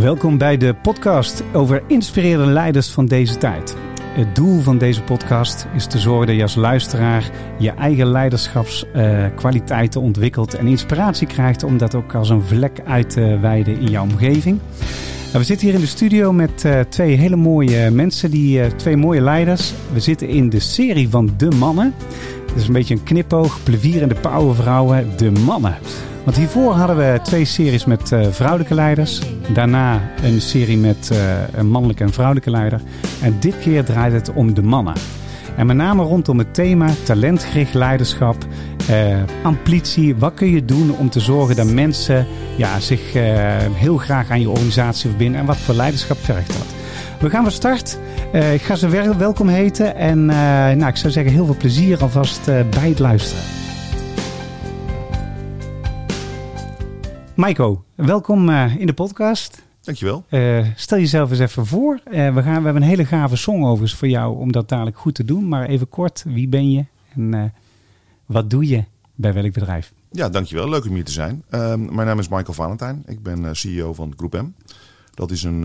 Welkom bij de podcast over inspirerende leiders van deze tijd. Het doel van deze podcast is te zorgen dat je als luisteraar je eigen leiderschapskwaliteiten ontwikkelt en inspiratie krijgt om dat ook als een vlek uit te wijden in jouw omgeving. we zitten hier in de studio met uh, twee hele mooie mensen, die, uh, twee mooie leiders. We zitten in de serie van De Mannen. Het is een beetje een knipoog, plevierende powervrouwen, De Mannen. Want hiervoor hadden we twee series met uh, vrouwelijke leiders. Daarna een serie met uh, een mannelijke en vrouwelijke leider. En dit keer draait het om de mannen. En met name rondom het thema talentgericht leiderschap, uh, ambitie. Wat kun je doen om te zorgen dat mensen ja, zich heel graag aan je organisatie verbinden en wat voor leiderschap vergt dat? We gaan van start. ik ga ze welkom heten en nou, ik zou zeggen heel veel plezier alvast bij het luisteren. Maiko, welkom uh, in de podcast. Dankjewel. Uh, stel jezelf eens even voor. Uh, we, gaan, we hebben een hele gave song overigens voor jou om dat dadelijk goed te doen. Maar even kort, wie ben je en wat doe je bij welk bedrijf? Ja, dankjewel. Leuk om hier te zijn. Ehm, mijn naam is Michael Valentijn. Ik ben CEO van Groep M. Dat is een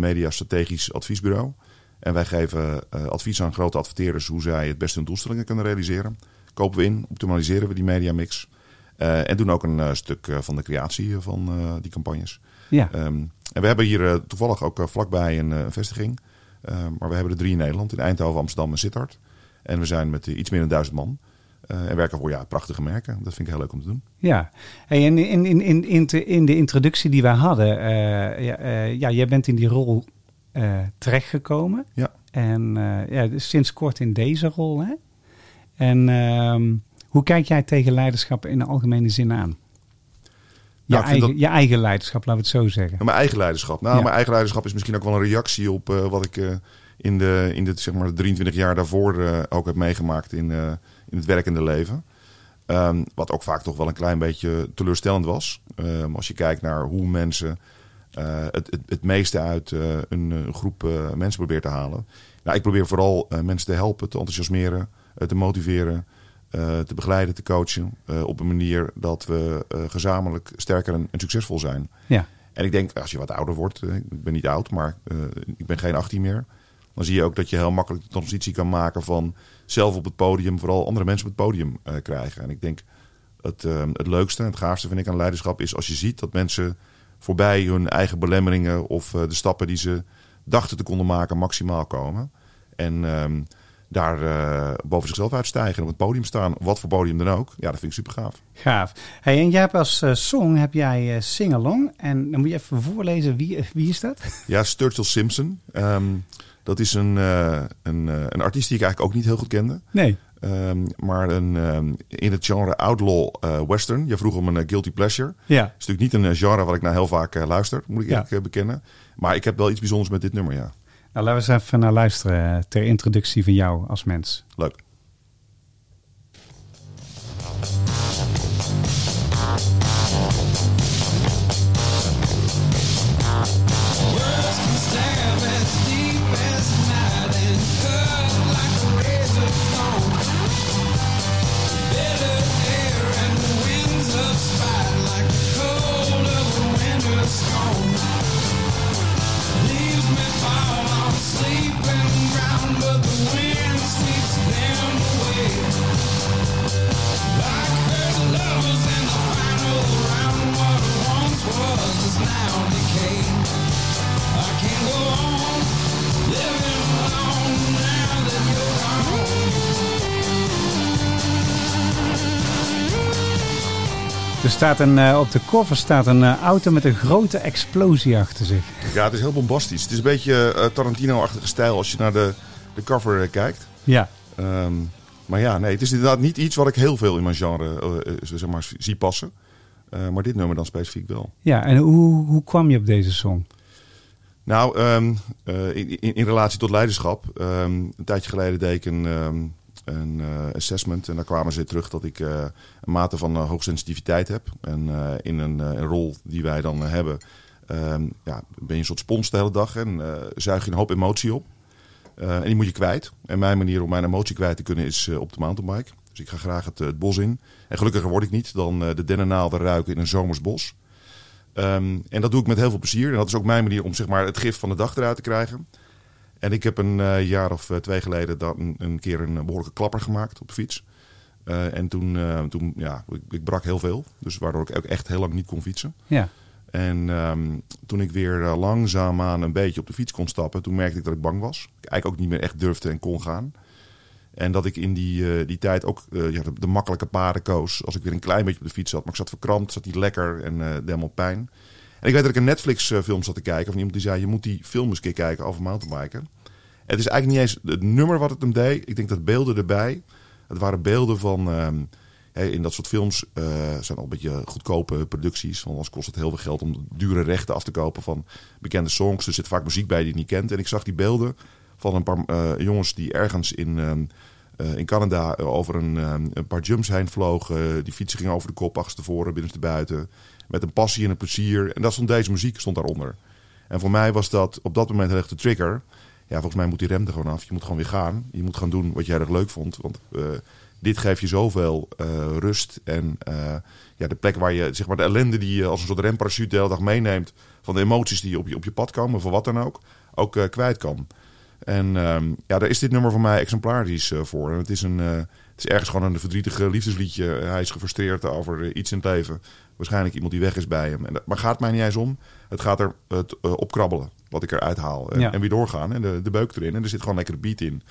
media-strategisch adviesbureau. En wij geven advies aan grote adverteerders hoe zij het beste hun doelstellingen kunnen realiseren. Kopen we in, optimaliseren we die mediamix. Uh, en doen ook een uh, stuk uh, van de creatie van die campagnes. Ja. Um, en we hebben hier toevallig ook vlakbij een, vestiging. maar we hebben er drie in Nederland. In Eindhoven, Amsterdam en Sittard. En we zijn met iets meer dan duizend man. en werken voor ja, prachtige merken. Dat vind ik heel leuk om te doen. Ja, hey, en in, in, in, in, in de introductie die wij hadden. ja, ja, jij bent in die rol terechtgekomen. Ja. En ja, dus sinds kort in deze rol. Hè? En... Ehm, hoe kijk jij tegen leiderschap in de algemene zin aan? Je, nou, eigen, je eigen leiderschap, laten we het zo zeggen. mijn eigen leiderschap. Nou, mijn eigen leiderschap is misschien ook wel een reactie op uh, wat ik uh, in, de, in de zeg maar, 23 jaar daarvoor uh, ook heb meegemaakt in, in het werkende leven. Um, wat ook vaak toch wel een klein beetje teleurstellend was. Um, als je kijkt naar hoe mensen het, het, het, meeste uit een, een, groep mensen proberen te halen. Nou, ik probeer vooral mensen te helpen, te enthousiasmeren, te motiveren. Uh, te begeleiden, te coachen. Uh, op een manier dat we uh, gezamenlijk sterker en, en, succesvol zijn. Ja. En ik denk, als je wat ouder wordt, ik ben niet oud, maar ik ben geen 18 meer. Dan zie je ook dat je heel makkelijk de transitie kan maken van zelf op het podium, vooral andere mensen op het podium krijgen. En ik denk, het, het leukste en het gaafste vind ik aan leiderschap is als je ziet dat mensen voorbij hun eigen belemmeringen of de stappen die ze dachten te konden maken maximaal komen. En ehm, daar uh, boven zichzelf uitstijgen en op het podium staan. Wat voor podium dan ook. Ja, dat vind ik super gaaf. Gaaf. Hey, en jij hebt als uh, song heb jij uh, Sing Along. En dan moet je even voorlezen. Wie, wie is dat? Ja, Sturgill Simpson. Um, dat is een, een, een artiest die ik eigenlijk ook niet heel goed kende. Nee. Um, maar een, um, in het genre outlaw western. Je vroeg om een guilty pleasure. Ja. Het is natuurlijk niet een genre wat ik nou heel vaak luister, moet ik ja. eerlijk bekennen. Maar ik heb wel iets bijzonders met dit nummer, ja. Nou, laten we eens even naar luisteren ter introductie van jou als mens. Leuk. Er staat een, uh, op de koffer staat een uh, auto met een grote explosie achter zich. Ja, het is heel bombastisch. Het is een beetje uh, Tarantino-achtige stijl als je naar de, de cover kijkt. Ja. Um, maar ja, nee, het is inderdaad niet iets wat ik heel veel in mijn genre zeg maar, zie passen. maar dit nummer dan specifiek wel. Ja, en hoe, hoe kwam je op deze song? Nou, um, in, in, in, relatie tot leiderschap. Um, een tijdje geleden deed ik een, een uh, assessment. En daar kwamen ze terug dat ik uh, een mate van uh, hoogsensitiviteit heb. En in een, rol die wij dan hebben, um, ja, ben je een soort spons de hele dag en zuig je een hoop emotie op. en die moet je kwijt. En mijn manier om mijn emotie kwijt te kunnen is op de mountainbike. Dus ik ga graag het, bos in. En gelukkiger word ik niet dan de dennennaalden ruiken in een zomers bos. Ehm, en dat doe ik met heel veel plezier. En dat is ook mijn manier om zeg maar, het gif van de dag eruit te krijgen. En ik heb een eh, jaar of twee geleden dan een, keer een behoorlijke klapper gemaakt op de fiets. en toen, toen ja, ik, ik, brak heel veel. Dus waardoor ik ook echt heel lang niet kon fietsen. Ja. En ehm, toen ik weer uh, langzaamaan een beetje op de fiets kon stappen, toen merkte ik dat ik bang was. Ik eigenlijk ook niet meer echt durfde en kon gaan. En dat ik in die, die tijd ook ja, de, makkelijke paden koos. Als ik weer een klein beetje op de fiets zat. Maar ik zat verkrampt, zat niet lekker en uh, helemaal pijn. En ik weet dat ik een Netflix film zat te kijken. Of iemand die zei, je moet die film eens een keer kijken over mountainbiken. Het is eigenlijk niet eens het nummer wat het hem deed. Ik denk dat beelden erbij. Het waren beelden van... Ehm, in dat soort films uh, zijn al een beetje goedkope producties. Want anders kost het heel veel geld om dure rechten af te kopen van bekende songs. Er zit vaak muziek bij die je niet kent. En ik zag die beelden van een paar uh, jongens die ergens in, uh, in Canada over een, een, paar jumps heen vlogen. die fietsen gingen over de kop, achterstevoren, binnenste buiten. Met een passie en een plezier. En dat stond deze muziek stond daaronder. En voor mij was dat op dat moment erg de trigger. Ja, volgens mij moet die rem er gewoon af. Je moet gewoon weer gaan. Je moet gaan doen wat jij erg leuk vond. Want dit geeft je zoveel rust. En ja, de plek waar je, zeg maar, de ellende die je als een soort remparachute de hele dag meeneemt. Van de emoties die op je, op je pad komen, voor wat dan ook, ook kwijt kan. En um, ja, daar is dit nummer voor mij exemplarisch voor. En het is, een, het is ergens gewoon een verdrietige liefdesliedje. hij is gefrustreerd over iets in het leven. Waarschijnlijk iemand die weg is bij hem. En, maar gaat mij niet eens om. Het gaat er het, opkrabbelen, wat ik eruit haal. En, ja. en weer doorgaan. En de, de beuk erin. En er zit gewoon lekker de beat in.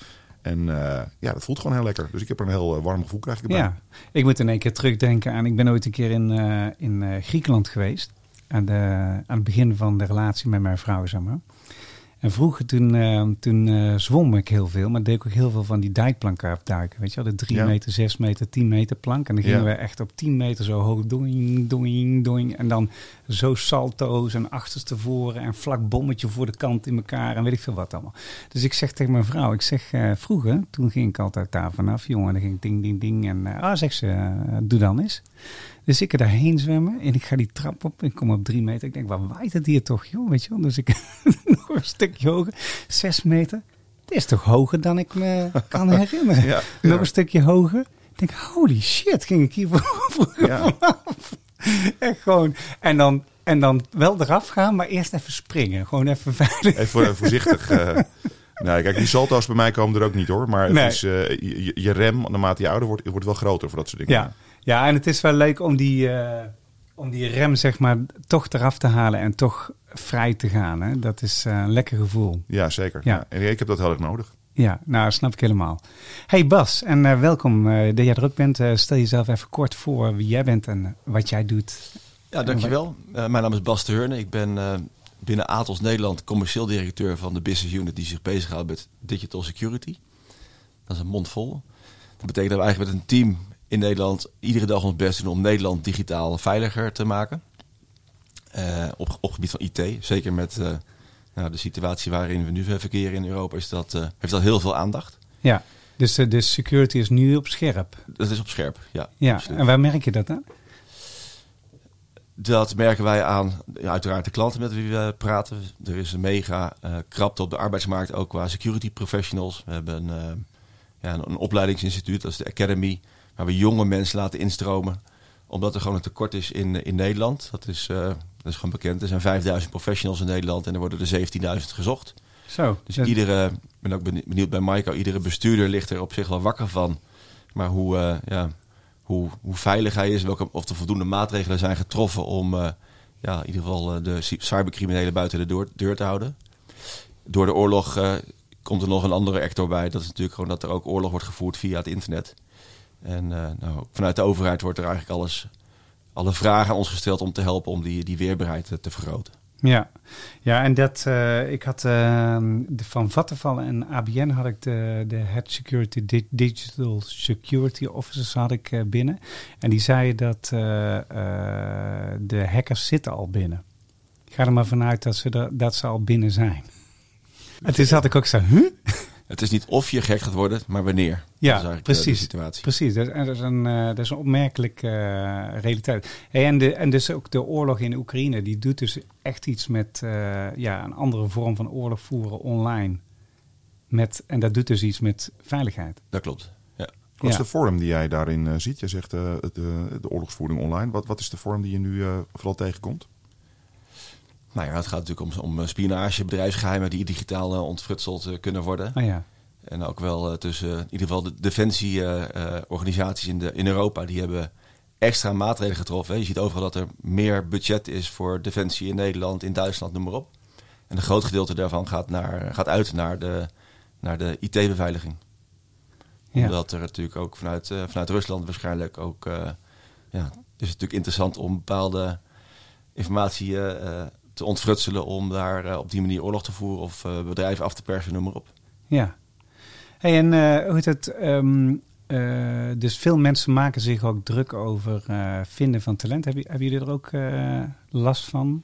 En uh, ja, dat voelt gewoon heel lekker. Dus ik heb er een heel uh, warm gevoel krijg ik erbij. Ja, ik moet in één keer terugdenken aan... Ik ben ooit een keer in, uh, in Griekenland geweest. Aan, de, aan het begin van de relatie met mijn vrouw, zeg maar. En vroeger toen, uh, toen uh, zwom ik heel veel, maar deed ik ook heel veel van die dijkplanken afduiken. Weet je wel, de 3 meter, 6 meter, 10 meter plank. En dan gingen we echt op 10 meter zo hoog, doing, doing, doing. En dan zo salto's en achterstevoren en vlak bommetje voor de kant in elkaar en weet ik veel wat allemaal. Dus ik zeg tegen mijn vrouw, ik zeg uh, vroeger, toen ging ik altijd daar vanaf, jongen, dan ging ik ding, ding, ding. En ah, zeg ze, doe dan eens. Dus ik er daarheen zwemmen en ik ga die trap op. Ik kom op drie meter. Ik denk, waar waait het hier toch, joh? Weet je wel? Dus ik nog een stukje hoger. Zes meter. Dit is toch hoger dan ik me kan herinneren. ja, nog een stukje hoger. Ik denk, holy shit, ging ik hier voor, ja. Echt gewoon. En dan, en dan wel eraf gaan, maar eerst even springen. Gewoon even veilig. Even voorzichtig. Uh, nee, kijk, die salto's bij mij komen er ook niet hoor. Maar het is, uh, je, je, rem, naarmate je ouder wordt, wordt wel groter voor dat soort dingen. Ja, ja, en het is wel leuk om die, uh, om die rem zeg maar toch eraf te halen en toch vrij te gaan. Hè? Dat is een lekker gevoel. Ja, zeker. Ja. ja. ik heb dat heel erg nodig. Ja, nou snap ik helemaal. Hey Bas, en uh, welkom dat jij er ook bent. stel jezelf even kort voor wie jij bent en wat jij doet. Ja, dankjewel. mijn naam is Bas de Heurne. Ik ben binnen Atos Nederland commercieel directeur van de business unit die zich bezighoudt met digital security. Dat is een mond vol. Dat betekent dat we eigenlijk met een team in Nederland iedere dag ons best doen om Nederland digitaal veiliger te maken. Uh, op, op gebied van IT, zeker met uh, nou, de situatie waarin we nu verkeren in Europa, is dat, uh, heeft dat heel veel aandacht. Ja, dus de security is nu op scherp. Dat is op scherp, ja. Ja, en waar merk je dat aan? Dat merken wij aan, uiteraard de klanten met wie we praten. Er is een mega krapte op de arbeidsmarkt, ook qua security professionals. We hebben een, ja, een, een opleidingsinstituut, dat is de Academy waar we jonge mensen laten instromen. Omdat er gewoon een tekort is in, in Nederland. Dat is, uh, dat is gewoon bekend. Er zijn 5000 professionals in Nederland en er worden er 17.000 gezocht. Zo. Dus iedere, ik ben ook benieuwd bij Maiko, iedere bestuurder ligt er op zich wel wakker van. Maar hoe, uh, ja, hoe, hoe veilig hij is, welke, of er voldoende maatregelen zijn getroffen om uh, ja, in ieder geval de cybercriminelen buiten de deur, deur te houden. Door de oorlog komt er nog een andere actor bij. Dat is natuurlijk gewoon dat er ook oorlog wordt gevoerd via het internet. En nou, vanuit de overheid wordt er eigenlijk alles, alle vragen ons gesteld om te helpen om die, die weerbaarheid te vergroten. Ja, ja en dat, uh, ik had uh, de, van Vattenfall en ABN had ik de, de Head Security Digital Security Officers had ik binnen. En die zeiden dat de hackers zitten al binnen. Ik ga er maar vanuit dat ze, dat ze al binnen zijn. En toen had ik ook zo? Het is niet of je gek gaat worden, maar wanneer. Ja, precies. De situatie. Precies, dat, dat, is een, uh, dat is een opmerkelijke uh, realiteit. Hey, en, de, en dus ook de oorlog in Oekraïne, die doet dus echt iets met uh, ja, een andere vorm van oorlog voeren online. Met, en dat doet dus iets met veiligheid. Dat klopt. Ja. Wat is de vorm die jij daarin ziet? Je zegt de, de, oorlogsvoering online. Wat, wat is de vorm die je nu vooral tegenkomt? Nou ja, het gaat natuurlijk om, om spionage, bedrijfsgeheimen die digitaal ontfrutseld kunnen worden. Oh ja. En ook wel tussen in ieder geval de defensieorganisaties in, de, in Europa, die hebben extra maatregelen getroffen. Je ziet overal dat er meer budget is voor defensie in Nederland, in Duitsland, noem maar op. En een groot gedeelte daarvan gaat, naar, gaat uit naar de, naar de IT-beveiliging. Ja. Omdat er natuurlijk ook vanuit, uh, vanuit Rusland waarschijnlijk ook... Uh, ja, het is natuurlijk interessant om bepaalde informatie uh, te ontfrutselen... om daar op die manier oorlog te voeren of bedrijven af te persen, noem maar op. Ja. Hey, en hoe heet het... Um, dus veel mensen maken zich ook druk over vinden van talent. Hebben, hebben jullie er ook last van?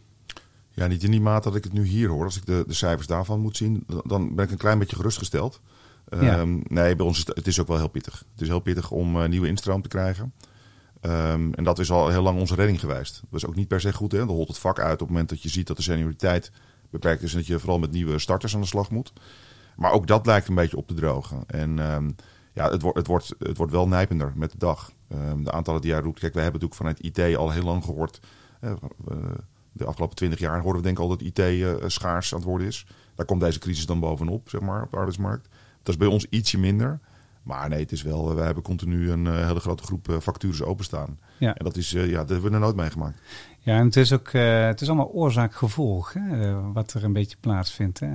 Ja, niet in die mate dat ik het nu hier hoor. Als ik de, de cijfers daarvan moet zien, dan ben ik een klein beetje gerustgesteld. Ehm, nee, bij ons is het, is ook wel heel pittig. Het is heel pittig om uh, nieuwe instroom te krijgen. Um, en dat is al heel lang onze redding geweest. Dat is ook niet per se goed. Hè? Dan holt het vak uit op het moment dat je ziet dat de senioriteit beperkt is. En dat je vooral met nieuwe starters aan de slag moet. Maar ook dat lijkt een beetje op te drogen. En um, ja, het, wordt, het, wordt, het wordt wel nijpender met de dag. de aantallen die jij roept. Kijk, we hebben natuurlijk vanuit IT al heel lang gehoord. De afgelopen twintig jaar horen we denk ik al dat IT uh, schaars aan het worden is. Daar komt deze crisis dan bovenop, zeg maar, op de arbeidsmarkt. Dat is bij ons ietsje minder. Maar nee, het is wel, we hebben continu een uh, hele grote groep uh, vacatures openstaan. Ja. En dat is, ja, dat hebben we er nooit meegemaakt. Ja, en het is ook, het is allemaal oorzaak-gevolg, wat er een beetje plaatsvindt. Hè?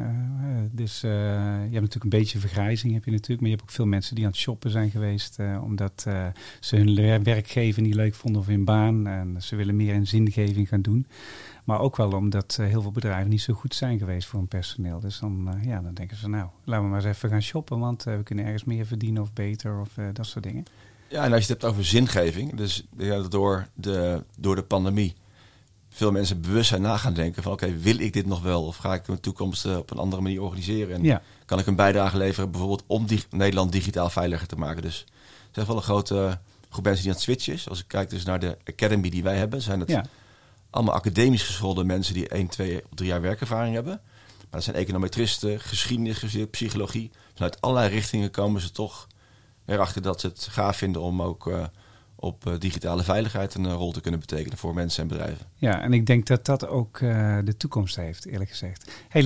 dus je hebt natuurlijk een beetje vergrijzing, heb je natuurlijk, maar je hebt ook veel mensen die aan het shoppen zijn geweest, omdat ze hun werkgever niet leuk vonden of hun baan. En ze willen meer in zingeving gaan doen. Maar ook wel omdat uh, heel veel bedrijven niet zo goed zijn geweest voor hun personeel. Dus dan, uh, ja, dan denken ze, nou, laten we maar eens even gaan shoppen. Want uh, we kunnen ergens meer verdienen of beter of dat soort dingen. Ja, en als je het hebt over zingeving. Dus ja, door, de, door de pandemie veel mensen bewust zijn na gaan denken van... oké, wil ik dit nog wel? Of ga ik mijn toekomst op een andere manier organiseren? En ja. kan ik een bijdrage leveren bijvoorbeeld om Nederland digitaal veiliger te maken? Dus er is wel een grote groep mensen die aan het switchen is. Als ik kijk dus naar de academy die wij hebben, zijn het... Ja allemaal academisch geschoolde mensen die 1, 2 of 3 jaar werkervaring hebben. Maar dat zijn econometristen, geschiedenis, psychologie. Vanuit allerlei richtingen komen ze toch erachter dat ze het gaaf vinden om ook uh, op uh, digitale veiligheid een uh, rol te kunnen betekenen voor mensen en bedrijven. Ja, en ik denk dat dat ook de toekomst heeft, eerlijk gezegd. Hey,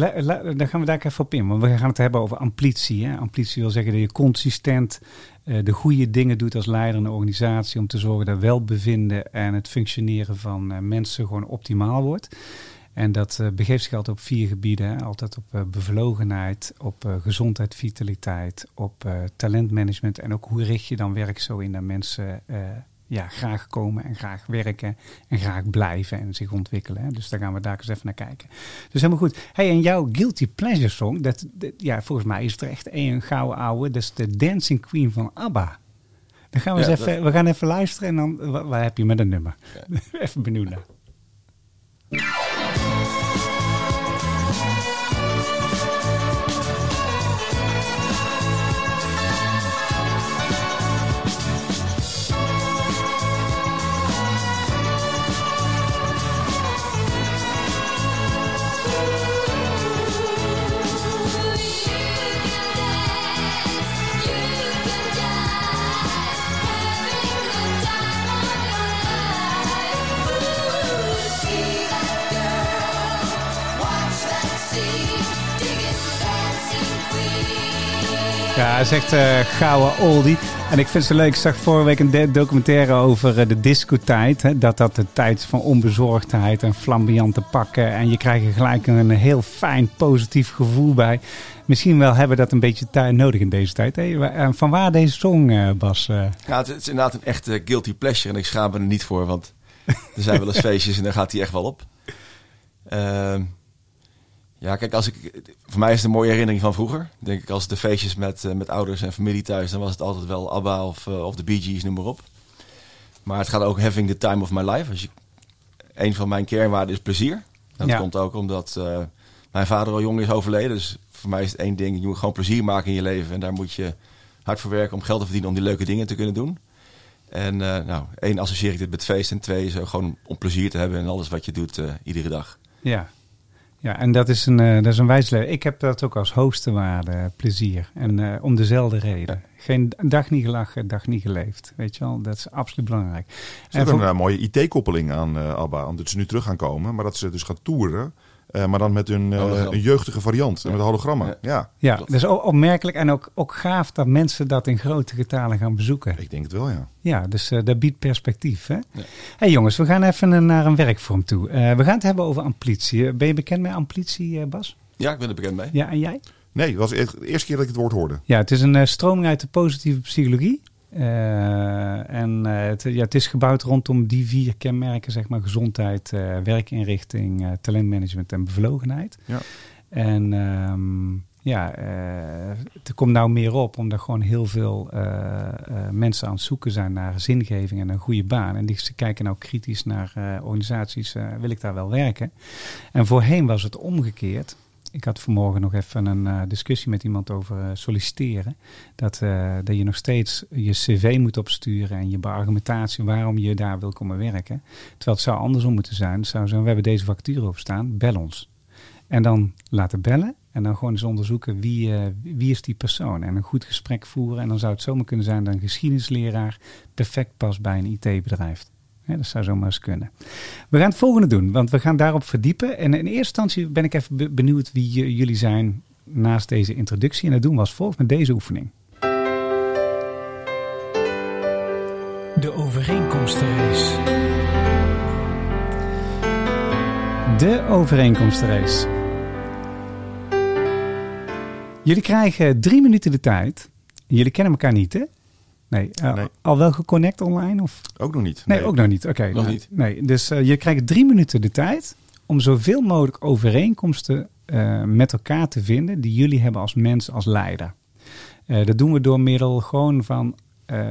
dan gaan we daar even op in, want we gaan het hebben over amplitie. Hè? Amplitie wil zeggen dat je consistent de goede dingen doet als leider in een organisatie om te zorgen dat welbevinden en het functioneren van uh, mensen gewoon optimaal wordt. En dat uh, begeeft zich altijd op vier gebieden. Altijd op bevlogenheid, op gezondheid, vitaliteit, op talentmanagement en ook hoe richt je dan werk zo in dat mensen ja, graag komen en graag werken en graag blijven en zich ontwikkelen. Hè. Dus daar gaan we daar eens even naar kijken. Dus helemaal goed. Hey, en jouw Guilty Pleasure song, dat, ja, volgens mij is het er echt een gouden ouwe. Dat is de Dancing Queen van ABBA. Dan gaan we eens even, we gaan even luisteren en dan, waar, heb je met een nummer? even benieuwd naar. Ja, hij zegt uh, gouden oldie. En ik vind het zo leuk. Ik zag vorige week een documentaire over uh, de discotijd. Hè, dat dat de tijd van onbezorgdheid en flamboyante pakken. En je krijgt er gelijk een heel fijn, positief gevoel bij. Misschien wel hebben we dat een beetje tijd nodig in deze tijd. Hè? Van waar deze song, uh, Bas? Ja, het is inderdaad een echte guilty pleasure. En ik schaam me er niet voor, want er zijn wel eens feestjes en daar gaat hij echt wel op. Ehm ja, kijk, als ik, voor mij is het een mooie herinnering van vroeger. Denk ik, als de feestjes met, uh, met ouders en familie thuis, dan was het altijd wel ABBA of, uh, of de Bee Gees, noem maar op. Maar het gaat ook having the time of my life. Als je, een van mijn kernwaarden is plezier. Dat ja. komt ook omdat uh, mijn vader al jong is overleden. Dus voor mij is het één ding, je moet gewoon plezier maken in je leven. En daar moet je hard voor werken om geld te verdienen om die leuke dingen te kunnen doen. En nou, één, associeer ik dit met feest. En twee, is gewoon om plezier te hebben in alles wat je doet iedere dag. Ja, ja, en dat is een, uh, dat is een wijsleer. Ik heb dat ook als hoogste waarde, plezier. En uh, om dezelfde reden. Geen dag niet gelachen, dag niet geleefd. Weet je wel, dat is absoluut belangrijk. Ze hebben een uh, mooie IT-koppeling aan uh, ABBA. Omdat ze nu terug gaan komen, maar dat ze dus gaan toeren Eh, maar dan met een, uh, een jeugdige variant, ja. met hologrammen. Ja, ja. ja dat is opmerkelijk en ook, ook gaaf dat mensen dat in grote getalen gaan bezoeken. Ik denk het wel, ja. Ja, dus uh, dat biedt perspectief. Hè? Ja. hey jongens, we gaan even naar een werkvorm toe. we gaan het hebben over amplitie. Ben je bekend met amplitie, Bas? Ja, ik ben er bekend mee. Ja, en jij? Nee, het was de eerste keer dat ik het woord hoorde. Ja, het is een stroming uit de positieve psychologie. Uh, en uh, het, ja, het is gebouwd rondom die vier kenmerken, zeg maar, gezondheid, uh, werkinrichting, talentmanagement en bevlogenheid. Ja. En um, ja, er komt nou meer op, omdat gewoon heel veel mensen aan het zoeken zijn naar zingeving en een goede baan. En die ze kijken nou kritisch naar organisaties, wil ik daar wel werken? En voorheen was het omgekeerd. Ik had vanmorgen nog even een uh, discussie met iemand over uh, solliciteren. Dat, uh, dat je nog steeds je cv moet opsturen en je beargumentatie waarom je daar wil komen werken. Terwijl het zou andersom moeten zijn. Het zou zo, we hebben deze vacature opstaan, bel ons. En dan laten bellen en dan gewoon eens onderzoeken wie, wie is die persoon. En een goed gesprek voeren. En dan zou het zomaar kunnen zijn dat een geschiedenisleraar perfect past bij een IT-bedrijf dat zou zomaar eens kunnen. We gaan het volgende doen, want we gaan daarop verdiepen. En in eerste instantie ben ik even benieuwd wie jullie zijn naast deze introductie. En dat doen we als volgt met deze oefening. De overeenkomstenrace. De overeenkomstenrace. Jullie krijgen drie minuten de tijd. Jullie kennen elkaar niet, hè? Nee. Uh, Al wel geconnect online? Of? Ook nog niet. Nee, ook nog niet. Oké. nog niet. Nee. Dus uh, je krijgt drie minuten de tijd om zoveel mogelijk overeenkomsten uh, met elkaar te vinden die jullie hebben als mens, als leider. dat doen we door middel gewoon van,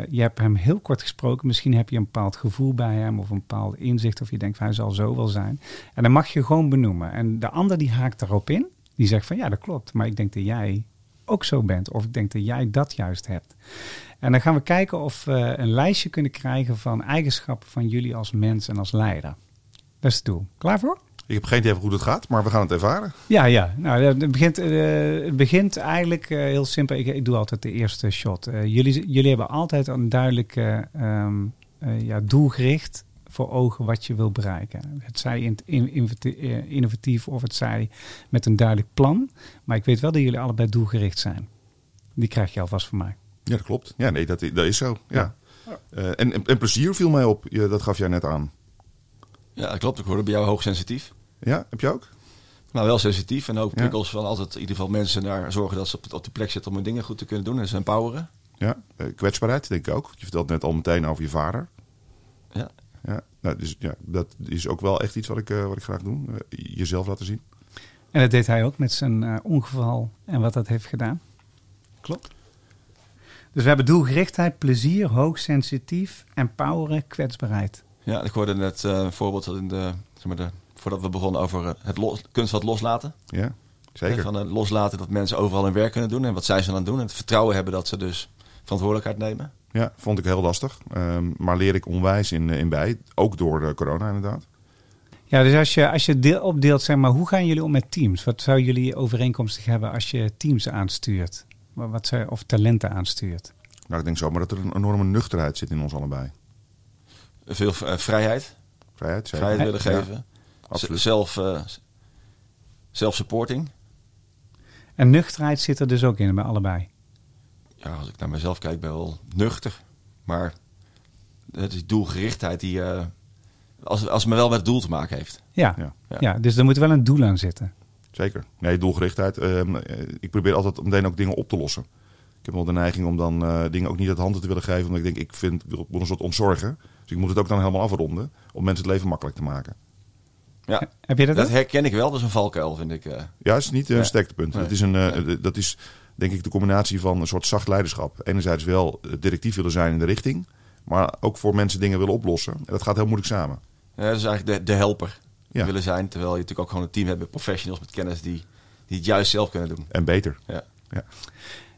je hebt hem heel kort gesproken, misschien heb je een bepaald gevoel bij hem of een bepaald inzicht of je denkt van hij zal zo wel zijn. En dan mag je gewoon benoemen. En de ander die haakt daarop in, die zegt van ja dat klopt, maar ik denk dat jij ook zo bent of ik denk dat jij dat juist hebt. En dan gaan we kijken of we een lijstje kunnen krijgen van eigenschappen van jullie als mens en als leider. Dat is het doel. Klaar voor? Ik heb geen idee hoe het gaat, maar we gaan het ervaren. Ja, ja. Nou, het begint, uh, het begint eigenlijk uh, heel simpel. Ik, ik, doe altijd de eerste shot. Uh, jullie, jullie hebben altijd een duidelijk um, ja, doelgericht voor ogen wat je wil bereiken. Het zij in, in, innovatief of het zij met een duidelijk plan. Maar ik weet wel dat jullie allebei doelgericht zijn. Die krijg je alvast van mij. Ja, dat klopt. Ja, nee, dat, dat is zo. Ja. Uh, en, en, en, plezier viel mij op. Je, dat gaf jij net aan. Ja, dat klopt. Ik hoorde bij jou hoogsensitief. Ja, heb je ook? Nou, wel sensitief. En ook prikkels van altijd in ieder geval mensen naar zorgen dat ze op, op de plek zitten om hun dingen goed te kunnen doen. En ze empoweren. Ja, uh, kwetsbaarheid denk ik ook. Je vertelt net al meteen over je vader. Ja. Ja, nou, dus, ja dat is ook wel echt iets wat ik, uh, wat ik graag doe. jezelf laten zien. En dat deed hij ook met zijn ongeval en wat dat heeft gedaan. Klopt. Dus we hebben doelgerichtheid, plezier, hoogsensitief, empoweren, kwetsbaarheid. Ja, ik hoorde net uh, een voorbeeld in de, zeg maar de, voordat we begonnen over het los, kunst wat loslaten. Ja, zeker. Van uh, loslaten dat mensen overal hun werk kunnen doen en wat zij zijn aan het doen. En het vertrouwen hebben dat ze dus verantwoordelijkheid nemen. Ja, vond ik heel lastig. Um, maar leer ik onwijs in, in bij. Ook door de corona inderdaad. Ja, dus als je, als je deel opdeelt, zeg maar, hoe gaan jullie om met teams? Wat zou jullie overeenkomstig hebben als je teams aanstuurt? wat zij, of talenten aanstuurt? Nou, ik denk zo, maar dat er een enorme nuchterheid zit in ons allebei. Veel uh, vrijheid. Vrijheid, zeker. Vrijheid willen geven. absoluut. Zelf, uh, zelf-supporting. En nuchterheid zit er dus ook in bij allebei? Ja, als ik naar mezelf kijk, ben ik wel nuchter. Maar het is doelgerichtheid die... Uh, als, als het me wel met het doel te maken heeft. Ja, ja. ja. dus er moet wel een doel aan zitten. Zeker. Nee, doelgerichtheid. Uh, ik probeer altijd meteen ook dingen op te lossen. Ik heb wel de neiging om dan uh, dingen ook niet uit handen te willen geven. Omdat ik denk, ik vind, ik wil een soort ontzorgen. Dus ik moet het ook dan helemaal afronden. Om mensen het leven makkelijk te maken. Ja, heb je dat? Dat herken ik wel. Dat is een valkuil, vind ik. Uh. Ja, het is niet een ja. sterktepunt. Nee. Het is een, uh, dat is denk ik de combinatie van een soort zacht leiderschap. Enerzijds wel directief willen zijn in de richting. Maar ook voor mensen dingen willen oplossen. En dat gaat heel moeilijk samen. Ja, dat is eigenlijk de, de helper ja. willen zijn. Terwijl je natuurlijk ook gewoon een team hebt met professionals met kennis die, die het juist zelf kunnen doen. En beter. Ja. ja.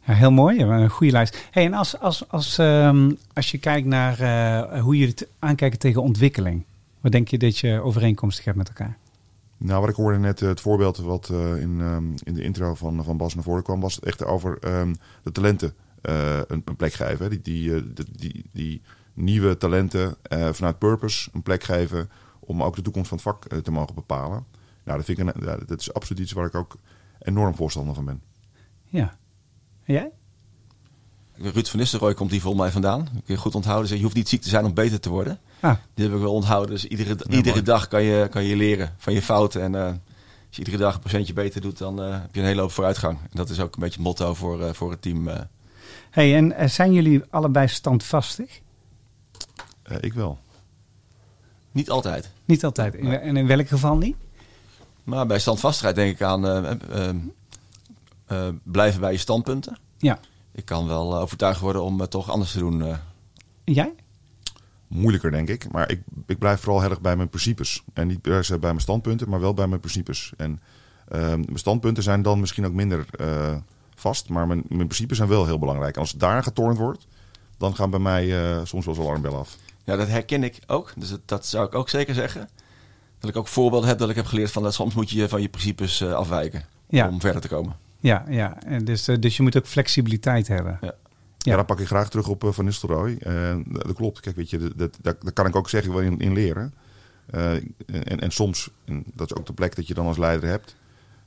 Ja, heel mooi, een goede lijst. Hey, en als, als, als, um, als je kijkt naar uh, hoe jullie het aankijken tegen ontwikkeling, wat denk je dat je overeenkomstig hebt met elkaar? Nou, wat ik hoorde net, uh, het voorbeeld wat uh, in, um, in de intro van, van Bas naar voren kwam, was het echt over um, de talenten een, een, plek geven. Die, die, die, die, nieuwe talenten vanuit Purpose een plek geven om ook de toekomst van het vak te mogen bepalen. Nou, dat, vind ik een, ja, dat is absoluut iets waar ik ook enorm voorstander van ben. Ja. En jij? Ruud van Nistelrooy komt hier volgens mij vandaan. Ik kun je goed onthouden. Je hoeft niet ziek te zijn om beter te worden. Ah, Die heb ik wel onthouden. Dus iedere, Ja, iedere dag kan je, kan je leren van je fouten. En eh, als je iedere dag een procentje beter doet, dan eh, heb je een hele hoop vooruitgang. En dat is ook een beetje het motto voor, eh, voor het team. eh. hey, en zijn jullie allebei standvastig? Eh, ik wel. niet altijd. Niet altijd. In, en in welk geval niet? Maar bij standvastigheid denk ik aan eh, eh, eh, blijven bij je standpunten. Ja. Ik kan wel overtuigd worden om het toch anders te doen. eh. En jij? Moeilijker, denk ik. Maar ik, ik blijf vooral heel erg bij mijn principes. En niet per se bij mijn standpunten, maar wel bij mijn principes. En ehm, mijn standpunten zijn dan misschien ook minder eh, vast. Maar mijn, mijn principes zijn wel heel belangrijk. En als daar getornd wordt, dan gaan bij mij eh, soms wel eens alarmbellen af. Ja, dat herken ik ook. Dus dat, dat zou ik ook zeker zeggen. Dat ik ook voorbeelden heb dat ik heb geleerd van dat soms moet je van je principes eh, afwijken Ja. om verder te komen. Ja, ja. En dus, dus je moet ook flexibiliteit hebben. Ja. Ja, dan pak ik graag terug op eh, Van Nistelrooy. Eh, dat klopt. Kijk, weet je, dat, dat, daar kan ik ook zeggen wel in, in leren. Eh, en, en soms, en dat is ook de plek dat je dan als leider hebt,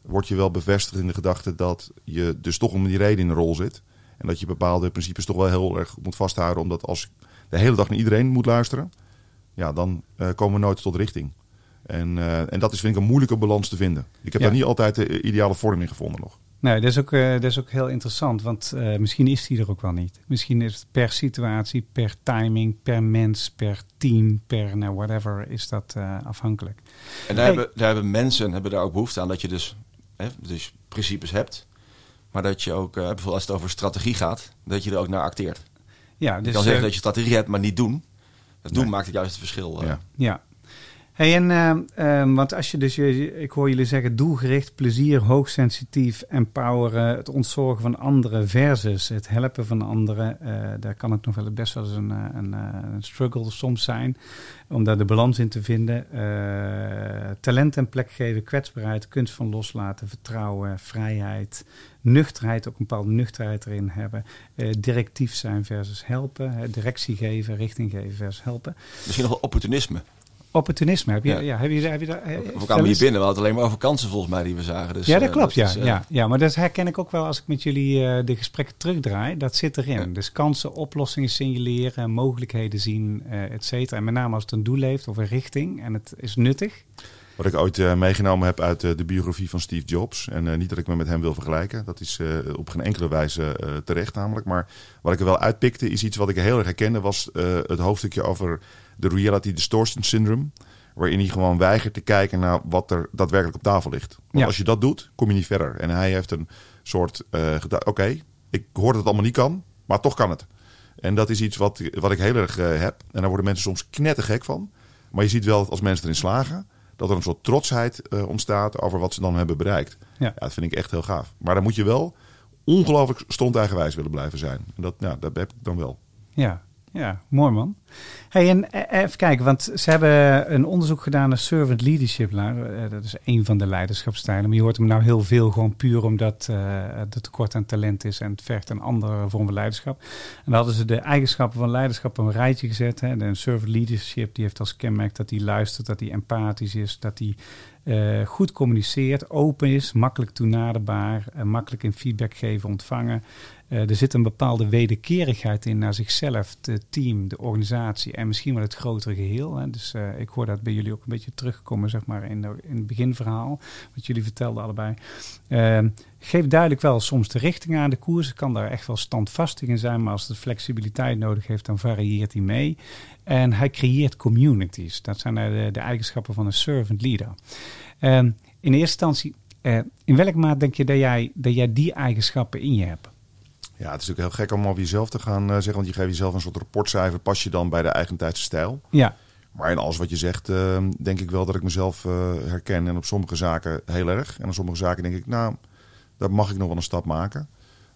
word je wel bevestigd in de gedachte dat je dus toch om die reden in de rol zit. En dat je bepaalde principes toch wel heel erg moet vasthouden. Omdat als ik de hele dag naar iedereen moet luisteren, ja, dan komen we nooit tot richting. En, en dat is vind ik een moeilijke balans te vinden. Ik heb Ja. daar niet altijd de ideale vorm in gevonden nog. Nee, dat is ook, eh, dat is ook heel interessant, want eh, misschien is die er ook wel niet. Misschien is het per situatie, per timing, per mens, per team, per nou, whatever, is dat eh, afhankelijk. En daar, Hey. hebben, daar hebben mensen hebben daar ook behoefte aan dat je dus, hè, dus principes hebt. Maar dat je ook, eh, bijvoorbeeld als het over strategie gaat, dat je er ook naar acteert. Ja, je dus, kan zeggen dat je strategie hebt, maar niet doen. Het doen Nee. maakt het juist het verschil. Ja. Ja. En, eh, eh, want als je dus, je- ik hoor jullie zeggen, doelgericht, plezier, hoogsensitief, empoweren, het ontzorgen van anderen versus het helpen van anderen. eh, daar kan het nog wel best wel eens een, eh, eh, een struggle soms zijn, om daar de balans in te vinden. Talent en plek geven, kwetsbaarheid, kunst van loslaten, vertrouwen, vrijheid, nuchterheid, ook een bepaalde nuchterheid erin hebben. Directief zijn versus helpen, directie geven, richting geven versus helpen. Misschien nog wel opportunisme. Opportunisme, heb je, ja. Ja. heb je, heb je daar... eh, We vertel kwamen hier binnen, we hadden alleen maar over kansen volgens mij die we zagen. Dus, ja, dat eh, klopt, ja, is, eh, ja, ja. Maar dat herken ik ook wel als ik met jullie eh, de gesprekken terugdraai. Dat zit erin. Ja. Dus kansen, oplossingen signaleren, mogelijkheden zien, eh et cetera. En met name als het een doel heeft of een richting en het is nuttig. Wat ik ooit eh, meegenomen heb uit eh, de biografie van Steve Jobs. En eh, niet dat ik me met hem wil vergelijken. Dat is eh, op geen enkele wijze eh, terecht namelijk. Maar wat ik er wel uitpikte is iets wat ik heel erg herkende. Was eh, het hoofdstukje over de reality distortion syndrome. Waarin hij gewoon weigert te kijken naar wat er daadwerkelijk op tafel ligt. Want Ja. als je dat doet, kom je niet verder. En hij heeft een soort uh, oké, ik hoor dat het allemaal niet kan. Maar toch kan het. En dat is iets wat, wat ik heel erg eh, heb. En daar worden mensen soms knettergek van. Maar je ziet wel dat als mensen erin slagen dat er een soort trotsheid eh, ontstaat over wat ze dan hebben bereikt. Ja. Ja. dat vind ik echt heel gaaf. Maar dan moet je wel ongelooflijk stond eigenwijs willen blijven zijn. En dat, ja, dat heb ik dan wel. Ja, ja, mooi man. Hey, en eh, even kijken, want ze hebben een onderzoek gedaan naar servant leadership. Eh, dat is een van de leiderschapstijlen. Maar je hoort hem nou heel veel gewoon puur omdat uh, tekort aan talent is en het vergt een andere vorm van leiderschap. En dan hadden ze de eigenschappen van leiderschap op een rijtje gezet. Hè. De servant leadership die heeft als kenmerk dat hij luistert, dat hij empathisch is, dat hij goed communiceert, open is, makkelijk toenaderbaar, uh, makkelijk in feedback geven, ontvangen. Uh, er zit een bepaalde wederkerigheid in naar zichzelf, het team, de organisatie en misschien wel het grotere geheel. Hè. Dus uh, ik hoor dat bij jullie ook een beetje terugkomen, zeg maar, in, de, in het beginverhaal, wat jullie vertelden allebei. Uh, geeft duidelijk wel soms de richting aan de koers. Kan daar echt wel standvastig in zijn, maar als het flexibiliteit nodig heeft, dan varieert hij mee. En hij creëert communities. Dat zijn de, de eigenschappen van een servant leader. Uh, in eerste instantie, uh, in welke mate denk je dat jij, dat jij die eigenschappen in je hebt? Ja, het is natuurlijk heel gek om over jezelf te gaan uh, zeggen, want je geeft jezelf een soort rapportcijfer. Pas je dan bij de eigentijdse stijl? Ja. Maar in alles wat je zegt, uh, denk ik wel dat ik mezelf uh, herken. En op sommige zaken heel erg. En op sommige zaken denk ik, nou, daar mag ik nog wel een stap maken.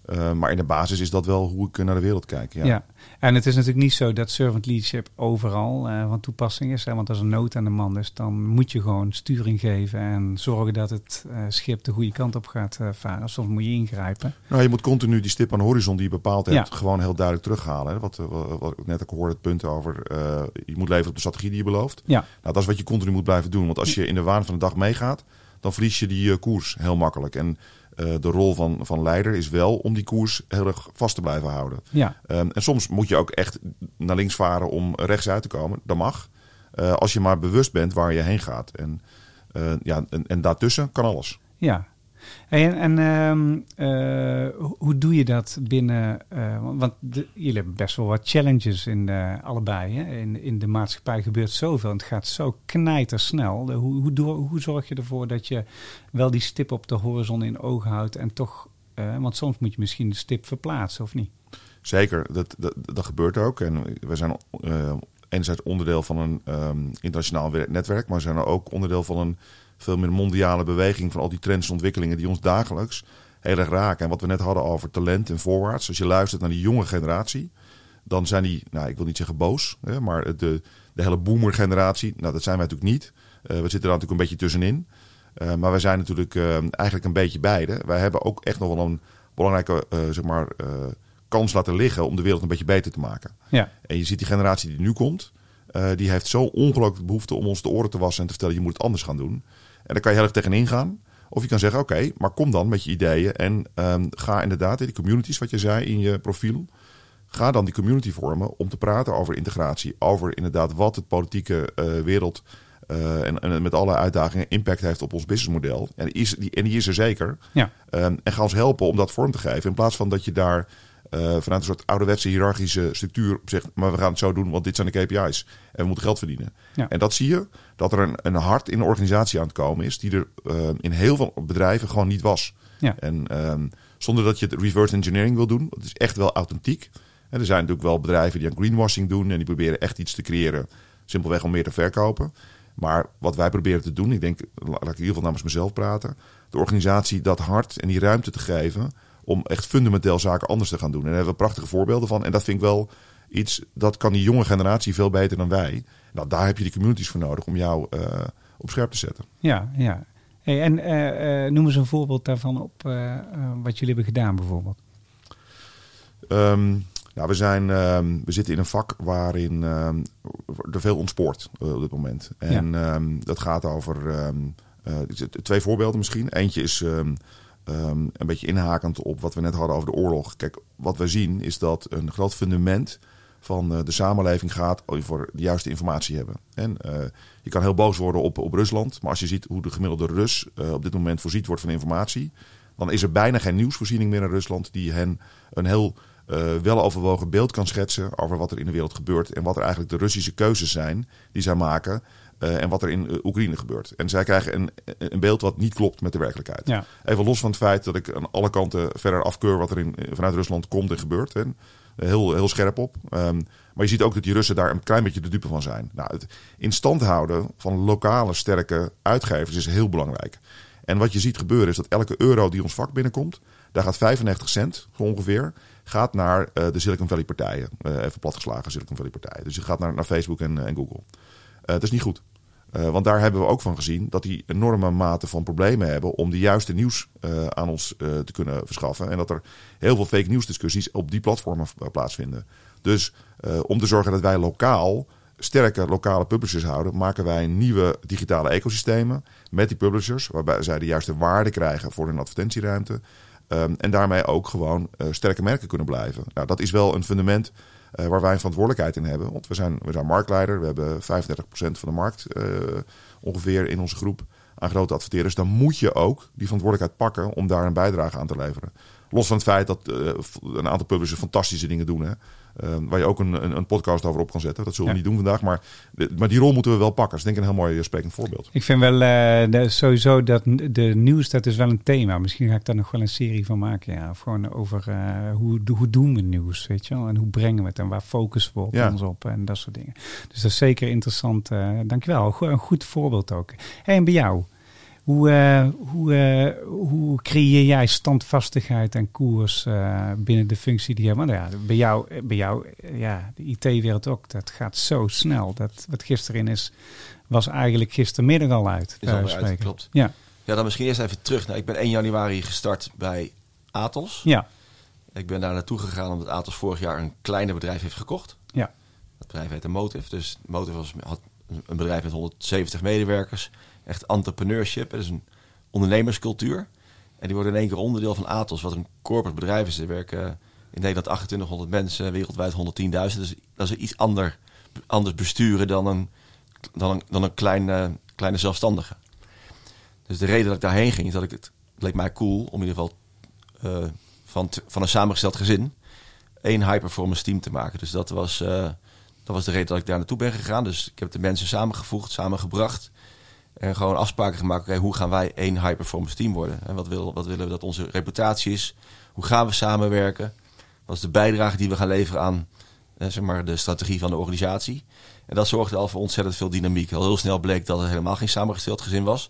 Uh, maar in de basis is dat wel hoe ik naar de wereld kijk. Ja. ja. en het is natuurlijk niet zo dat servant leadership overal uh, van toepassing is. Hè? Want als er nood aan de man is, dan moet je gewoon sturing geven en zorgen dat het uh, schip de goede kant op gaat varen. Soms moet je ingrijpen. Nou, je moet continu die stip aan de horizon die je bepaald hebt, ja. gewoon heel duidelijk terughalen. Hè? Wat, wat, wat ik net ook hoorde, het punt over je moet leveren op de strategie die je belooft. Ja. Nou, dat is wat je continu moet blijven doen. Want als je in de waan van de dag meegaat, dan verlies je die koers heel makkelijk. En de rol van, van leider is wel om die koers heel erg vast te blijven houden. Ja. Ehm, en soms moet je ook echt naar links varen om rechts uit te komen. Dat mag. als je maar bewust bent waar je heen gaat. En, ja, en, en daartussen kan alles. Ja, en, en ehm, eh, hoe doe je dat binnen? Uh, want jullie hebben best wel wat challenges in de, allebei. Hè? In, in de maatschappij gebeurt zoveel en het gaat zo knijtersnel. De, hoe, hoe, hoe zorg je ervoor dat je wel die stip op de horizon in ogen houdt en toch, want soms moet je misschien de stip verplaatsen of niet? Zeker, dat, dat, gebeurt ook. En we zijn enerzijds onderdeel van een um, internationaal netwerk, maar we zijn ook onderdeel van een veel meer mondiale beweging van al die trends en ontwikkelingen die ons dagelijks heel erg raken. En wat we net hadden over talent en voorwaarts. Als je luistert naar die jonge generatie, dan zijn die, nou ik wil niet zeggen boos, hè, maar de, de hele boomer generatie, nou dat zijn wij natuurlijk niet. Uh, we zitten daar natuurlijk een beetje tussenin. Uh, maar wij zijn natuurlijk uh, eigenlijk een beetje beide. Wij hebben ook echt nog wel een belangrijke zeg maar, kans laten liggen om de wereld een beetje beter te maken. Ja. En je ziet die generatie die nu komt, die heeft zo ongelooflijk behoefte om ons de oren te wassen en te vertellen: je moet het anders gaan doen. En daar kan je heel erg tegenin gaan. Of je kan zeggen, oké, maar kom dan met je ideeën en um, ga inderdaad in die communities, wat je zei in je profiel. Ga dan die community vormen om te praten over integratie. Over inderdaad wat het politieke uh, wereld uh, en, en, met alle uitdagingen impact heeft op ons businessmodel. En die is, die, en die is er zeker. Ja. Um, en ga ons helpen om dat vorm te geven. In plaats van dat je daar vanuit een soort ouderwetse hiërarchische structuur zegt, maar we gaan het zo doen, want dit zijn de KPI's. En we moeten geld verdienen. Ja. En dat zie je, dat er een, een hart in de organisatie aan het komen is, die er uh, in heel veel bedrijven gewoon niet was. Ja. En um, zonder dat je het reverse engineering wil doen, dat is echt wel authentiek. En er zijn natuurlijk wel bedrijven die aan greenwashing doen en die proberen echt iets te creëren, simpelweg om meer te verkopen. Maar wat wij proberen te doen, ik denk, laat ik in ieder geval namens mezelf praten, de organisatie dat hart en die ruimte te geven om echt fundamenteel zaken anders te gaan doen. En daar hebben we prachtige voorbeelden van. En dat vind ik wel iets, dat kan die jonge generatie veel beter dan wij. Nou, daar heb je die communities voor nodig om jou uh, op scherp te zetten. Ja, ja. Hey, en uh, uh, noem eens een voorbeeld daarvan op wat jullie hebben gedaan bijvoorbeeld. Um, nou, we, zijn, um, we zitten in een vak waarin um, er veel ontspoort op dit moment. En ja. dat gaat over twee voorbeelden misschien. Eentje is Um, een beetje inhakend op wat we net hadden over de oorlog. Kijk, wat we zien is dat een groot fundament van uh, de samenleving gaat over de juiste informatie hebben. En uh, je kan heel boos worden op, op Rusland, maar als je ziet hoe de gemiddelde Rus uh, op dit moment voorziet wordt van informatie, dan is er bijna geen nieuwsvoorziening meer in Rusland die hen een heel weloverwogen beeld kan schetsen over wat er in de wereld gebeurt en wat er eigenlijk de Russische keuzes zijn die zij maken uh, en wat er in uh, Oekraïne gebeurt. En zij krijgen een, een beeld wat niet klopt met de werkelijkheid. Ja. Even los van het feit dat ik aan alle kanten verder afkeur wat er in, vanuit Rusland komt en gebeurt. En heel, heel scherp op. Um, maar je ziet ook dat die Russen daar een klein beetje de dupe van zijn. Nou, het in stand houden van lokale sterke uitgevers is heel belangrijk. En wat je ziet gebeuren is dat elke euro die ons vak binnenkomt, daar gaat 95 cent ongeveer, gaat naar uh, de Silicon Valley partijen. Uh, even platgeslagen Silicon Valley partijen. Dus het gaat naar, naar Facebook en, en Google. Dat is niet goed. Uh, want daar hebben we ook van gezien dat die enorme mate van problemen hebben om de juiste nieuws uh, aan ons uh, te kunnen verschaffen. En dat er heel veel fake nieuws discussies op die platformen plaatsvinden. Dus om te zorgen dat wij lokaal sterke lokale publishers houden, maken wij nieuwe digitale ecosystemen met die publishers, waarbij zij de juiste waarde krijgen voor hun advertentieruimte. Um, en daarmee ook gewoon sterke merken kunnen blijven. Nou, dat is wel een fundament uh, waar wij een verantwoordelijkheid in hebben. Want we zijn, we zijn marktleider. We hebben 35% van de markt uh, ongeveer in onze groep aan grote adverteerders. Dan moet je ook die verantwoordelijkheid pakken om daar een bijdrage aan te leveren. Los van het feit dat uh, een aantal publishers fantastische dingen doen. Hè. Uh, waar je ook een, een, een, podcast over op kan zetten. Dat zullen we ja. niet doen vandaag. Maar, maar die rol moeten we wel pakken. Dat is denk ik een heel mooi sprekend voorbeeld. Ik vind wel de, sowieso dat de nieuws, dat is wel een thema. Misschien ga ik daar nog wel een serie van maken. Ja. Of gewoon over uh, hoe, hoe doen we nieuws, weet je wel. En hoe brengen we het en waar focussen we op ja. ons op en dat soort dingen. Dus dat is zeker interessant. dankjewel. Een goed voorbeeld ook. Hey, en bij jou? Hoe, uh, hoe, uh, hoe creëer jij standvastigheid en koers uh, binnen de functie die je hebt? Ja, bij jou, bij jou ja, de IT-wereld ook, dat gaat zo snel. Dat wat gisteren is, was eigenlijk gistermiddag al uit. Is al uit, klopt. Ja. ja, dan misschien eerst even terug. Nou, ik ben 1 januari gestart bij Atos. Ja. Ik ben daar naartoe gegaan omdat Atos vorig jaar een kleiner bedrijf heeft gekocht. Ja. Dat bedrijf heette Motive. Dus Motive was, had een bedrijf met 170 medewerkers echt entrepreneurship. Dat is een ondernemerscultuur. En die worden in één keer onderdeel van Atos, wat een corporate bedrijf is. Er werken in Nederland 2800 mensen, wereldwijd 110.000. Dus dat is iets ander, anders besturen dan een, dan een, dan een kleine, kleine zelfstandige. Dus de reden dat ik daarheen ging, is dat ik het, leek mij cool om in ieder geval uh, van, van een samengesteld gezin één high performance team te maken. Dus dat was, uh, dat was de reden dat ik daar naartoe ben gegaan. Dus ik heb de mensen samengevoegd, samengebracht. En gewoon afspraken gemaakt. Okay, hoe gaan wij één high performance team worden? En wat, wil, wat willen we dat onze reputatie is? Hoe gaan we samenwerken? Wat is de bijdrage die we gaan leveren aan eh, zeg maar, de strategie van de organisatie? En dat zorgde al voor ontzettend veel dynamiek. Al heel snel bleek dat het helemaal geen samengesteld gezin was.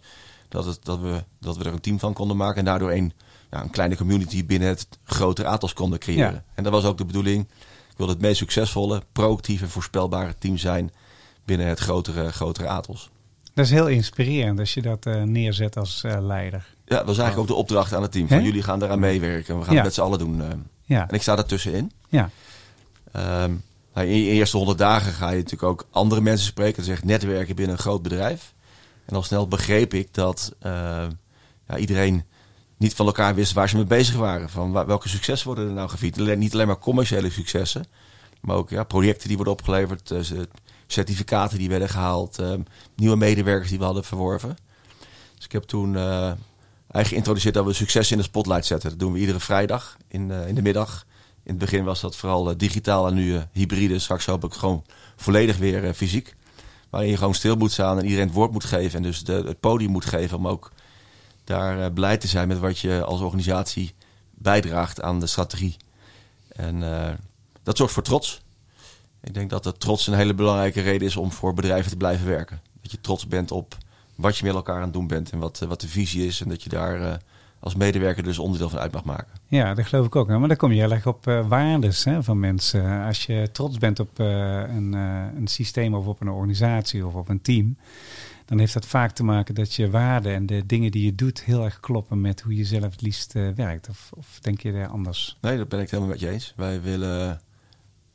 Dat, het, dat, we, dat we er een team van konden maken. En daardoor een, ja, een kleine community binnen het grotere Atos konden creëren. En dat was ook de bedoeling. Ik wilde het meest succesvolle, proactieve, voorspelbare team zijn binnen het grotere, grotere Atos. Dat is heel inspirerend als je dat uh, neerzet als uh, leider. Ja, dat was eigenlijk ook de opdracht aan het team. Van jullie gaan daaraan meewerken. We gaan het met z'n allen doen. Uh. Ja. En ik sta daartussenin. Ja. Um, nou, in je eerste honderd dagen ga je natuurlijk ook andere mensen spreken. Dat echt netwerken binnen een groot bedrijf. En al snel begreep ik dat ja, iedereen niet van elkaar wist waar ze mee bezig waren. Van welke successen worden er nou gevierd. Niet alleen maar commerciële successen. Maar ook ja, projecten die worden opgeleverd certificaten die werden gehaald, uh, nieuwe medewerkers die we hadden verworven. Dus ik heb toen uh, eigenlijk geïntroduceerd dat we succes in de spotlight zetten. Dat doen we iedere vrijdag in, uh, in de middag. In het begin was dat vooral digitaal en nu hybride. Straks hoop ik gewoon volledig weer fysiek. Waarin je gewoon stil moet staan en iedereen het woord moet geven. En dus de, het podium moet geven om ook daar blij te zijn met wat je als organisatie bijdraagt aan de strategie. En dat zorgt voor trots. Ik denk dat het trots een hele belangrijke reden is om voor bedrijven te blijven werken. Dat je trots bent op wat je met elkaar aan het doen bent en wat, wat de visie is. En dat je daar uh, als medewerker dus onderdeel van uit mag maken. Ja, dat geloof ik ook. Maar dan kom je heel erg op uh, waardes hè, van mensen. Als je trots bent op uh, een, een systeem of op een organisatie of op een team dan heeft dat vaak te maken dat je waarden en de dingen die je doet heel erg kloppen met hoe je zelf het liefst werkt. Of, of denk je daar anders? Nee, dat ben ik helemaal met je eens. Wij willen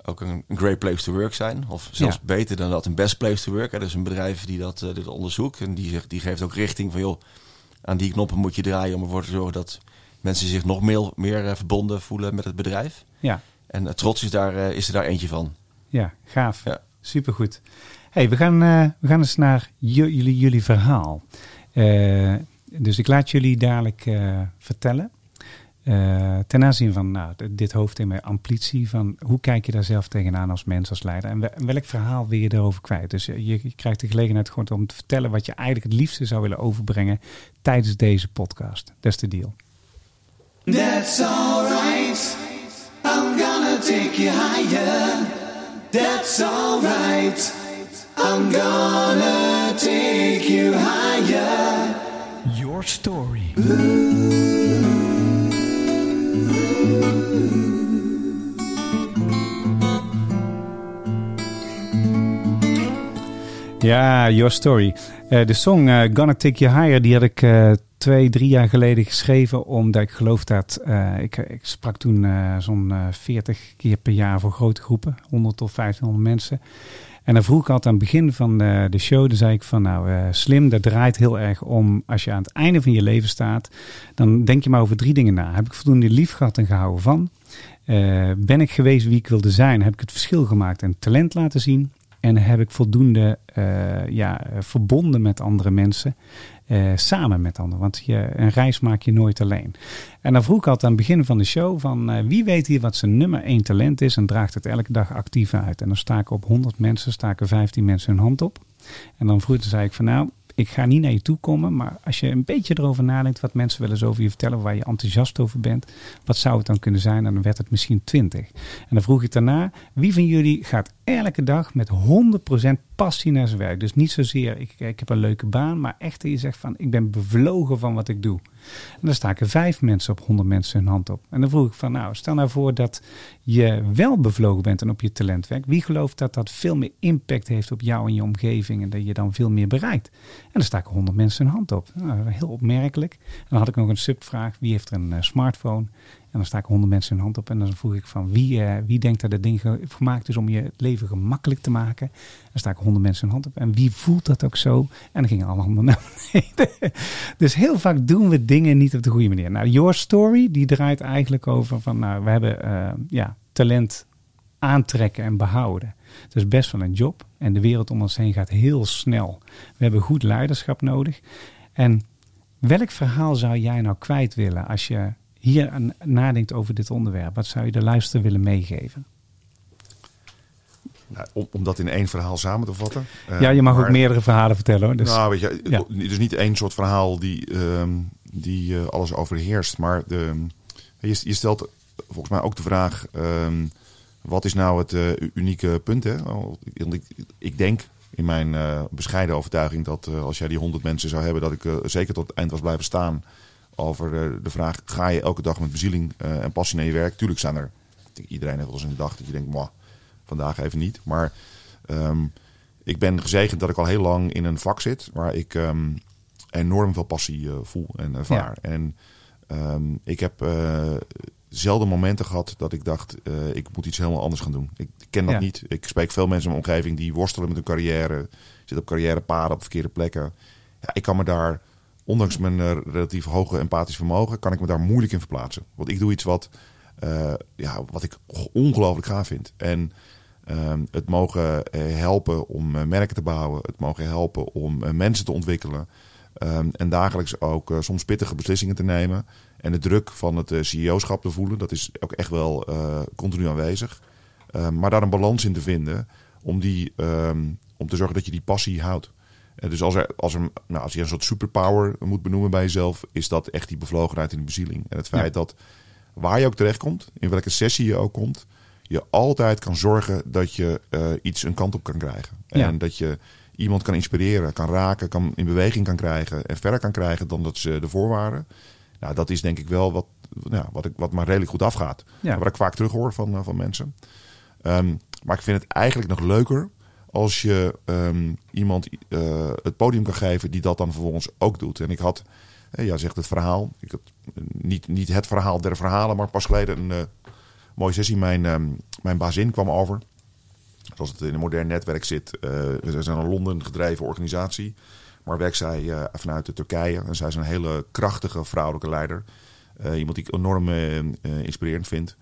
ook een, great place to work zijn. Of zelfs beter dan dat, een best place to work. Er is een bedrijf die dat, uh, dit onderzoekt. En die, zegt, die geeft ook richting van, joh, aan die knoppen moet je draaien om ervoor te zorgen dat mensen zich nog meer, meer uh, verbonden voelen met het bedrijf. Ja. En uh, trots is, daar, is er daar eentje van. Ja, gaaf. Ja. Supergoed. Hey, we gaan, we gaan eens naar jullie, jullie verhaal. dus ik laat jullie dadelijk vertellen. Uh, ten aanzien van nou, dit hoofdthema amplitie, van hoe kijk je daar zelf tegenaan als mens, als leider? En welk verhaal wil je erover kwijt? Dus je, je, krijgt de gelegenheid gewoon om te vertellen wat je eigenlijk het liefste zou willen overbrengen tijdens deze podcast. Dat is de deal. That's alright. I'm gonna take you higher. That's alright. I'm gonna take you higher. Your story. Ja, Your Story. Uh, de song uh, Gonna Take You Higher, die had ik uh, twee, drie jaar geleden geschreven. Omdat ik geloof dat, ik, ik, sprak toen zo'n 40 keer per jaar voor grote groepen. 100 tot 1500 mensen. En dan vroeg ik altijd aan het begin van de, de show, dan zei ik van nou slim, dat draait heel erg om als je aan het einde van je leven staat. Dan denk je maar over drie dingen na. Heb ik voldoende lief gehad en gehouden van? ben ik geweest wie ik wilde zijn? Heb ik het verschil gemaakt en talent laten zien? En heb ik voldoende uh, ja, verbonden met andere mensen. Uh, samen met anderen. Want je, een reis maak je nooit alleen. En dan vroeg ik altijd aan het begin van de show: van wie weet hier wat zijn nummer één talent is en draagt het elke dag actief uit. En dan sta ik op 100 mensen, staken 15 mensen hun hand op. En dan vroeg, zei ik van nou, ik ga niet naar je toe komen, maar als je een beetje erover nadenkt wat mensen wel eens over je vertellen, waar je enthousiast over bent, wat zou het dan kunnen zijn? En dan werd het misschien 20. En dan vroeg ik daarna, wie van jullie gaat elke dag met 100% passie naar zijn werk? Dus niet zozeer, ik, ik heb een leuke baan, maar echt dat je zegt van, ik ben bevlogen van wat ik doe. En dan staken vijf mensen op 100 mensen hun hand op. En dan vroeg ik van, nou, stel nou voor dat je wel bevlogen bent en op je talent werkt. Wie gelooft dat dat veel meer impact heeft op jou en je omgeving en dat je dan veel meer bereikt? En dan staken 100 mensen hun hand op. Nou, heel opmerkelijk. En dan had ik nog een subvraag, wie heeft er een uh, smartphone? En dan sta ik honderd mensen hun hand op en dan vroeg ik van wie, uh, wie denkt dat het ding gemaakt is om je leven gemakkelijk te maken. Dan sta ik honderd mensen hun hand op en wie voelt dat ook zo? En dan gingen alle handen naar beneden. dus heel vaak doen we dingen niet op de goede manier. Nou, Your Story die draait eigenlijk over van nou, we hebben uh, ja, talent aantrekken en behouden. Het is best wel een job en de wereld om ons heen gaat heel snel. We hebben goed leiderschap nodig. En welk verhaal zou jij nou kwijt willen als je hier nadenkt over dit onderwerp? Wat zou je de luisteraar willen meegeven? Nou, om, om, dat in één verhaal samen te vatten. ja, je mag ook meerdere verhalen vertellen hoor. Dus, nou, weet je, ja. het is niet één soort verhaal die, uh, die uh, alles overheerst. Maar de, je, je, stelt volgens mij ook de vraag: uh, wat is nou het uh, unieke punt? Hè? Ik, ik, denk in mijn bescheiden overtuiging dat als jij die honderd mensen zou hebben, dat ik zeker tot het eind was blijven staan over de, de vraag: ga je elke dag met bezieling uh, en passie naar je werk? Tuurlijk zijn er. Iedereen heeft wel eens een dag dat je denkt: Mwah, vandaag even niet. Maar um, ik ben gezegend dat ik al heel lang in een vak zit waar ik um, enorm veel passie uh, voel en ervaar. Ja. En um, ik heb uh, zelden momenten gehad dat ik dacht: ik moet iets helemaal anders gaan doen. Ik ken dat ja. niet. Ik spreek veel mensen in mijn omgeving die worstelen met hun carrière, zitten op carrièrepaden op verkeerde plekken. Ja, ik kan me daar ondanks mijn uh, relatief hoge empathisch vermogen, kan ik me daar moeilijk in verplaatsen. Want ik doe iets wat, uh, ja, wat ik ongelooflijk gaaf vind. En uh, het mogen eh, helpen om merken te bouwen, het mogen helpen om mensen te ontwikkelen. Um, en dagelijks ook soms pittige beslissingen te nemen. En de druk van het CEO-schap te voelen, dat is ook echt wel continu aanwezig. Ehm, maar daar een balans in te vinden om, die, om te zorgen dat je die passie houdt. Dus als, er, als, er, nou, als je een soort superpower moet benoemen bij jezelf, is dat echt die bevlogenheid en die bezieling. En het feit ja. dat waar je ook terechtkomt, in welke sessie je ook komt, je altijd kan zorgen dat je uh, iets een kant op kan krijgen. Ja. En dat je iemand kan inspireren, kan raken, kan in beweging kan krijgen en verder kan krijgen dan dat ze ervoor waren. Nou, dat is denk ik wel wat, nou, wat, ik, wat maar redelijk goed afgaat. Ja. Wat ik vaak terug hoor van, uh, van mensen. Um, maar ik vind het eigenlijk nog leuker als je um, iemand uh, het podium kan geven die dat dan vervolgens ook doet. En ik had, uh, ja, zegt het verhaal. Ik had niet, niet het verhaal der verhalen, maar pas geleden een uh, mooie sessie. Mijn, um, mijn bazin kwam over. Zoals het in een modern netwerk zit. we zijn een Londen gedreven organisatie. Maar werkt zij vanuit de Turkije. En zij is een hele krachtige vrouwelijke leider. iemand die ik enorm inspirerend vind.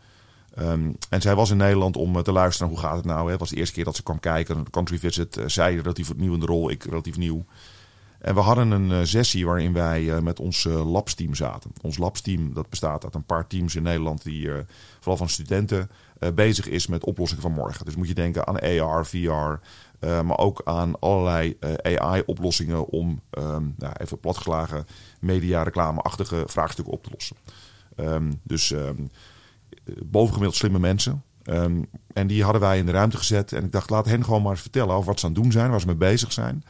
Um, en zij was in Nederland om te luisteren hoe gaat het nou. Hè. Het was de eerste keer dat ze kwam kijken. Een country visit. Uh, zij relatief nieuw in de rol, ik relatief nieuw. En we hadden een uh, sessie waarin wij met ons labsteam zaten. Ons labsteam dat bestaat uit een paar teams in Nederland die vooral van studenten bezig is met oplossingen van morgen. Dus moet je denken aan AR, VR, maar ook aan allerlei AI-oplossingen om, um, nou, even platgeslagen, media-reclame-achtige vraagstukken op te lossen. Um, dus bovengemiddeld slimme mensen. Um, en die hadden wij in de ruimte gezet. En ik dacht, laat hen gewoon maar eens vertellen over wat ze aan het doen zijn, waar ze mee bezig zijn.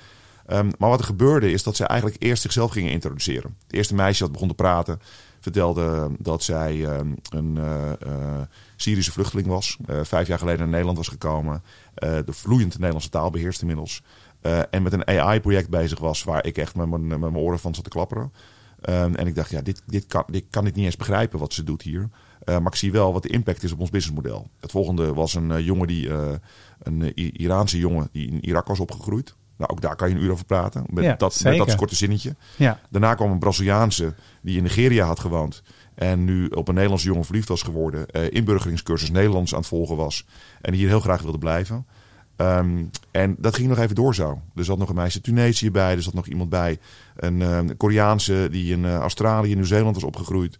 Um, maar wat er gebeurde is dat ze eigenlijk eerst zichzelf gingen introduceren. Het eerste meisje dat begon te praten vertelde dat zij um, een uh, uh, Syrische vluchteling was. Uh, vijf jaar geleden naar Nederland was gekomen. de vloeiend Nederlandse taal beheerst inmiddels. en met een AI-project bezig was waar ik echt met mijn, met mijn oren van zat te klapperen. en ik dacht, ja, dit, dit, kan, dit kan ik niet eens begrijpen wat ze doet hier. Uh, maar ik zie wel wat de impact is op ons businessmodel. Het volgende was een uh, jongen die, uh, een Iraanse jongen die in Irak was opgegroeid. Nou, ook daar kan je een uur over praten. Met, ja, dat, met dat korte zinnetje. Ja. Daarna kwam een Braziliaanse die in Nigeria had gewoond. En nu op een Nederlandse jongen verliefd was geworden. inburgeringscursus Nederlands aan het volgen was. En hier heel graag wilde blijven. Um, en dat ging nog even door zo. Er zat nog een meisje Tunesië bij. Er zat nog iemand bij. Een, een Koreaanse die in Australië, Nieuw-Zeeland was opgegroeid.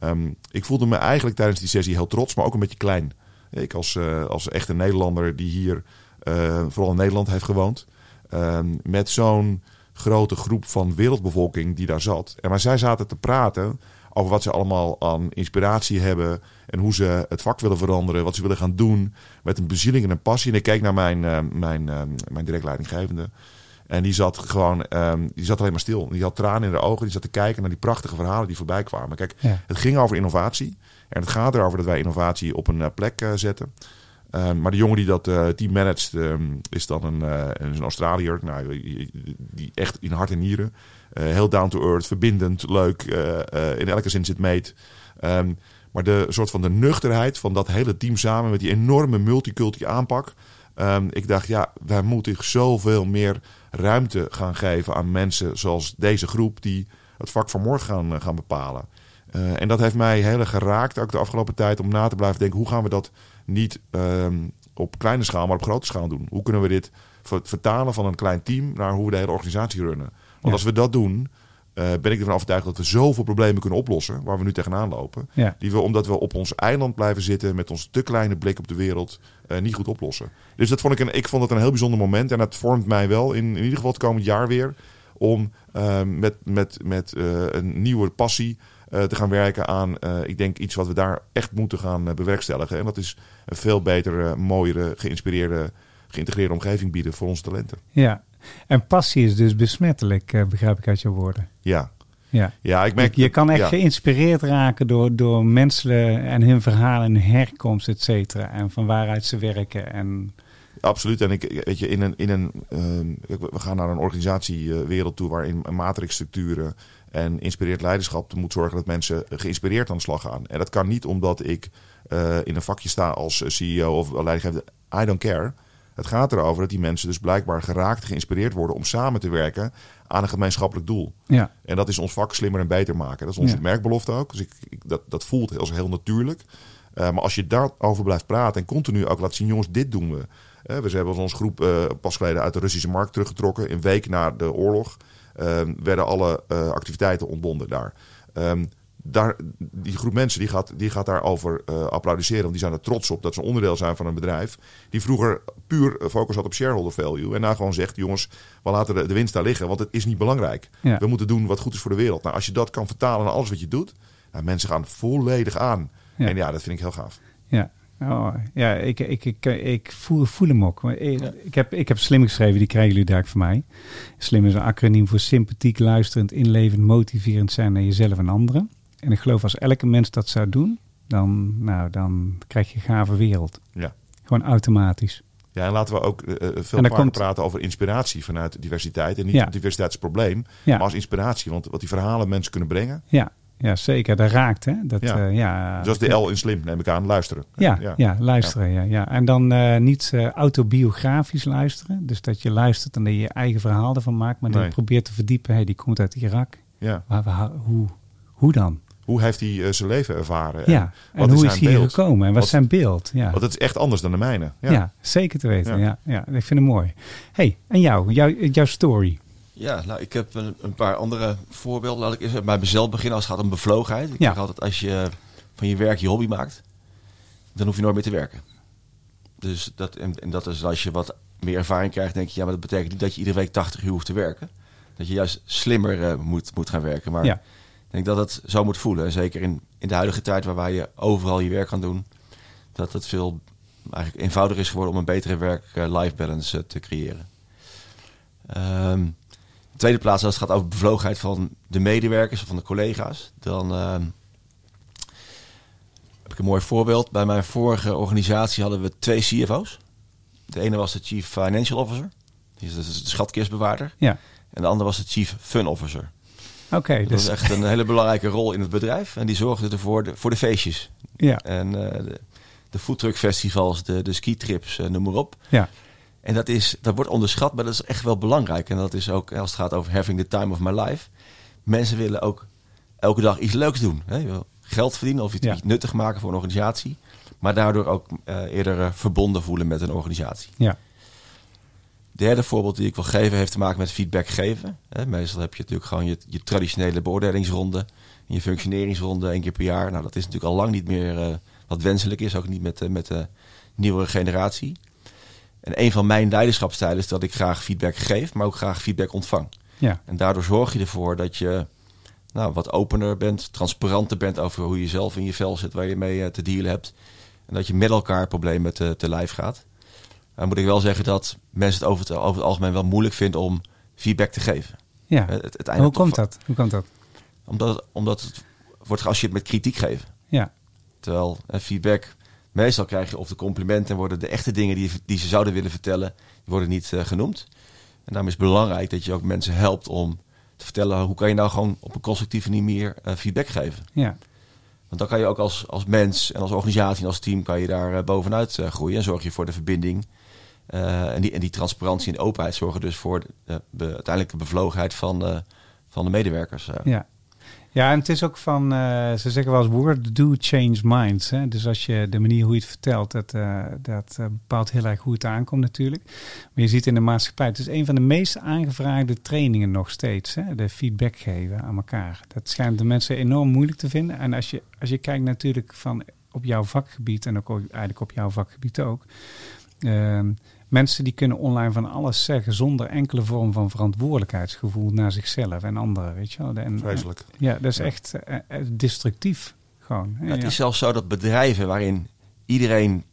Um, ik voelde me eigenlijk tijdens die sessie heel trots, maar ook een beetje klein. Ik als, uh, als echte Nederlander die hier uh, vooral in Nederland heeft gewoond. Um, met zo'n grote groep van wereldbevolking die daar zat. En maar zij zaten te praten over wat ze allemaal aan inspiratie hebben. En hoe ze het vak willen veranderen. Wat ze willen gaan doen. Met een bezieling en een passie. En ik keek naar mijn, uh, mijn, mijn direct leidinggevende. En die zat gewoon, um, die zat alleen maar stil. Die had tranen in de ogen. Die zat te kijken naar die prachtige verhalen die voorbij kwamen. Kijk, ja. het ging over innovatie. En het gaat erover dat wij innovatie op een uh, plek uh, zetten. Um, maar de jongen die dat uh, team managt, um, is dan een, een Australiër. Nou, die echt in hart en nieren. heel down to earth, verbindend, leuk. in elke zin zit meet. Maar de soort van de nuchterheid van dat hele team samen met die enorme multiculturele aanpak. Ehm, ik dacht, ja, wij moeten zoveel meer ruimte gaan geven aan mensen zoals deze groep die het vak van morgen gaan, gaan bepalen. Uh, en dat heeft mij heel erg geraakt ook de afgelopen tijd om na te blijven denken, hoe gaan we dat niet ehm, op kleine schaal, maar op grote schaal doen? Hoe kunnen we dit vertalen van een klein team naar hoe we de hele organisatie runnen? Want als we dat doen, uh, ben ik ervan overtuigd dat we zoveel problemen kunnen oplossen waar we nu tegenaan lopen. Ja. Die we, omdat we op ons eiland blijven zitten met ons te kleine blik op de wereld, uh, niet goed oplossen. Dus dat vond ik, een, ik vond het een heel bijzonder moment. En dat vormt mij wel in, in ieder geval het komend jaar weer om uh, met, met, met een nieuwe passie te gaan werken aan, ik denk, iets wat we daar echt moeten gaan bewerkstelligen. En dat is een veel betere, mooiere, geïnspireerde, geïntegreerde omgeving bieden voor onze talenten. Ja, en passie is dus besmettelijk, begrijp ik uit jouw woorden. Ja. Ja, ja ik merk, je, je kan echt ja. geïnspireerd raken door, door mensen en hun verhalen, herkomst, et cetera. En van waaruit ze werken. En... Absoluut. En ik, weet je, in een, in een, uh, we gaan naar een organisatiewereld toe waarin matrixstructuren en inspireerd leiderschap moet zorgen dat mensen geïnspireerd aan de slag gaan. En dat kan niet omdat ik uh, in een vakje sta als CEO of leidinggever. I don't care. Het gaat erover dat die mensen dus blijkbaar geraakt, geïnspireerd worden om samen te werken aan een gemeenschappelijk doel. Ja. En dat is ons vak slimmer en beter maken. Dat is onze Ja. merkbelofte ook. Dus ik, ik- dat, dat voelt als heel natuurlijk. Eh, maar als je daarover blijft praten en continu ook laat zien, jongens, dit doen we. Eh, we hebben ons groep eh, pas geleden uit de Russische markt teruggetrokken. Een week na de oorlog werden alle activiteiten ontbonden daar. Ehm, daar, die groep mensen die gaat, die gaat daarover eh applaudisseren. Want die zijn er trots op dat ze onderdeel zijn van een bedrijf. Die vroeger puur eh, focus had op shareholder value. En nou gewoon zegt, jongens, we laten de, de winst daar liggen. Want het is niet belangrijk. Ja. We moeten doen wat goed is voor de wereld. Nou, als je dat kan vertalen naar alles wat je doet. Nou, mensen gaan volledig aan. Ja. En ja, dat vind ik heel gaaf. Ja, oh, ja ik, ik, ik, ik voel, voel hem ook. Maar Ik, ik, heb, ik heb slim geschreven, die krijgen jullie daar van mij. Slim is een acroniem voor sympathiek, luisterend, inlevend, motiverend zijn naar jezelf en anderen. En ik geloof als elke mens dat zou doen, dan, nou, dan krijg je een gave wereld. Ja. Gewoon automatisch. Ja, en laten we ook eh, eh, veel komt- praten over inspiratie vanuit diversiteit. En niet Ja. het probleem, Ja. maar als inspiratie. Want wat die verhalen mensen kunnen brengen. Ja, ja zeker. Dat raakt, hè? Dat, Ja. ja. ja, dat is de L in slim, neem ik aan. Luisteren. Ja, ja. luisteren. Ja. Ja, En dan eh, niet eh, autobiografisch luisteren. Dus dat je luistert en dat je je eigen verhaal ervan maakt. Maar dat Nee. je probeert te verdiepen. Hey, die komt uit Irak. Ja. Waar, waar- hoe, hoe dan? Hoe heeft hij eh, zijn leven ervaren? ja. En wat hoe is zijn hij hier gekomen? En wat, Wat- is zijn beeld? Ja. Want het is echt anders dan de mijne. ja. Ja. zeker te weten. Ja. Ja. Ja. ik vind het mooi. hey, en jou? jou jouw story? Ja, nou, ik heb een, een paar andere voorbeelden. Laat ik eens bij mezelf beginnen als het gaat om bevlogenheid. Ik zeg altijd, als je van je werk je hobby maakt, dan hoef je nooit meer te werken. Dus dat, en, en dat is als je wat meer ervaring krijgt, denk je, ja, maar dat betekent niet dat je iedere week 80 uur hoeft te werken. Dat je juist slimmer eh, moet, moet gaan werken. Maar Ja. Ik denk dat het zo moet voelen. En zeker in, in de huidige tijd waarbij je overal je werk kan doen, dat het veel eigenlijk eenvoudiger is geworden om een betere werk-life balance eh, te creëren. Ehm, de tweede plaats, als het gaat over bevlogenheid van de medewerkers of van de collega's, dan ehm, heb ik een mooi voorbeeld. Bij mijn vorige organisatie hadden we twee CFO's. De ene was de Chief Financial Officer, die is dus de schatkistbewaarder. Ja. En de andere was de Chief Fun Officer. Oké, Dat dus was echt een hele belangrijke rol in het bedrijf. En die zorgde ervoor de, voor de feestjes. ja, En eh, de, de foodtruckfestivals, de, de skitrips, eh, noem maar op. ja, En dat, is, dat wordt onderschat, maar dat is echt wel belangrijk. En dat is ook, als het gaat over having the time of my life. Mensen willen ook elke dag iets leuks doen. Hè? Je wil geld verdienen of iets, Ja. iets nuttig maken voor een organisatie. Maar daardoor ook eh, eerder verbonden voelen met een organisatie. ja, Derde voorbeeld die ik wil geven heeft te maken met feedback geven. Meestal heb je natuurlijk gewoon je, je traditionele beoordelingsronde. en Je functioneringsronde één keer per jaar. Nou, dat is natuurlijk al lang niet meer eh, wat wenselijk is. Ook niet met, eh, met de nieuwere generatie. En een van mijn leiderschapstijlen is dat ik graag feedback geef, maar ook graag feedback ontvang. ja, En daardoor zorg je ervoor dat je nou, wat opener bent, transparanter bent over hoe je zelf in je vel zit, waar je mee eh, te dealen hebt. En dat je met elkaar problemen te, te lijf gaat. Dan moet ik wel zeggen dat mensen het over, het over het algemeen wel moeilijk vinden om feedback te geven. ja. Het, het Hoe komt dat? Hoe komt dat? Omdat, het- omdat het wordt geassocieerd met kritiek geven. Ja, Terwijl eh, feedback, meestal krijg je of de complimenten en worden de echte dingen die, die ze zouden willen vertellen, die worden niet eh, genoemd. En daarom is het belangrijk dat je ook mensen helpt om te vertellen hoe kan je nou gewoon op een constructieve manier eh, feedback geven. ja, Want dan kan je ook als, als mens en als organisatie en als team kan je daar bovenuit groeien. En zorg je voor de verbinding. Eh, en, die, en die transparantie en openheid zorgen dus voor de, de uiteindelijke bevlogenheid van, de, van de medewerkers. Ja. Ja, en het is ook van, ze zeggen wel eens, word do change minds. Hè? Dus als je de manier hoe je het vertelt, dat, dat bepaalt heel erg hoe het aankomt natuurlijk. Maar je ziet in de maatschappij, het is een van de meest aangevraagde trainingen nog steeds. Hè? De feedback geven aan elkaar. Dat schijnt de mensen enorm moeilijk te vinden. En als je, als je kijkt natuurlijk van op jouw vakgebied en ook eigenlijk op jouw vakgebied ook. Mensen die kunnen online van alles zeggen zonder enkele vorm van verantwoordelijkheidsgevoel naar zichzelf en anderen, weet je wel. En, Vreselijk. ja, dat is echt uh, destructief gewoon. Ja, het is zelfs zo dat bedrijven waarin iedereen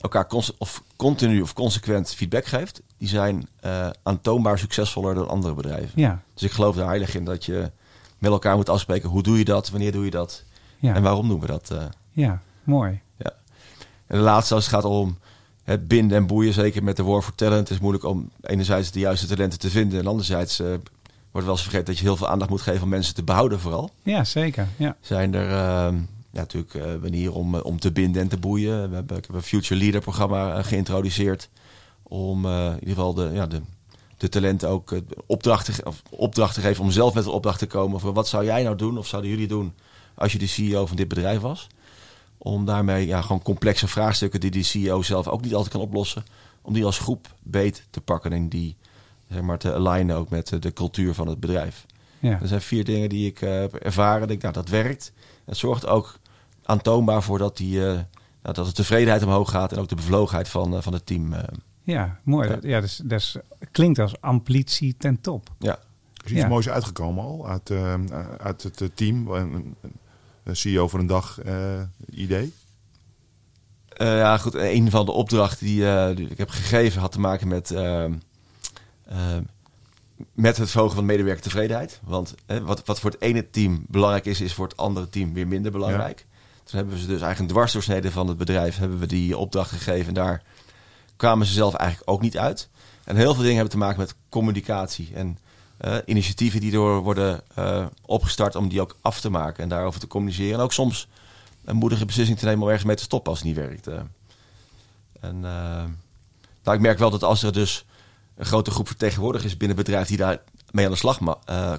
elkaar of continu of consequent feedback geeft, die zijn uh, aantoonbaar succesvoller dan andere bedrijven. Ja. Dus ik geloof er heilig in dat je met elkaar moet afspreken hoe doe je dat, wanneer doe je dat ja. en waarom doen we dat. Uh. Ja, mooi. Ja. En de laatste, als het gaat om het binden en boeien, zeker met de war for talent, is moeilijk om enerzijds de juiste talenten te vinden en anderzijds uh, wordt wel eens vergeten dat je heel veel aandacht moet geven om mensen te behouden vooral. Ja, zeker. Ja. Zijn er uh, ja, natuurlijk uh, manieren om, om te binden en te boeien. We hebben, ik heb een Future Leader programma geïntroduceerd om in ieder geval de, ja, de, de talenten ook opdrachten, of opdrachten geven om zelf met een opdracht te komen voor wat zou jij nou doen of zouden jullie doen als je de CEO van dit bedrijf was. Om daarmee ja, gewoon complexe vraagstukken die die CEO zelf ook niet altijd kan oplossen. Om die als groep beet te pakken en die zeg maar, te alignen ook met de cultuur van het bedrijf. Ja. Er zijn vier dingen die ik uh, heb ervaren. Denk, nou, dat werkt. Het zorgt ook aantoonbaar voor dat, die, uh, nou, dat de tevredenheid omhoog gaat en ook de bevlogenheid van, uh, van het team. ja, mooi. Ja, ja dus, dus klinkt als amplitie ten top. Ja. Er is iets ja. moois uitgekomen al uit, uit het team. CEO voor een dag idee? Uh, ja, goed. Een van de opdrachten die, uh, die, ik heb gegeven had te maken met, uh, met het verhogen van medewerkertevredenheid. Want wat, wat voor het ene team belangrijk is, is voor het andere team weer minder belangrijk. Ja. Toen hebben we ze dus eigenlijk een dwarsdoorsnede van het bedrijf hebben we die opdracht gegeven. En daar kwamen ze zelf eigenlijk ook niet uit. En heel veel dingen hebben te maken met communicatie en uh, initiatieven die door worden uh, opgestart om die ook af te maken en daarover te communiceren. En ook soms een moedige beslissing te nemen om ergens mee te stoppen als het niet werkt. Uh. En nou, ik merk wel dat als er dus een grote groep vertegenwoordigers is binnen het bedrijf die daar mee aan de slag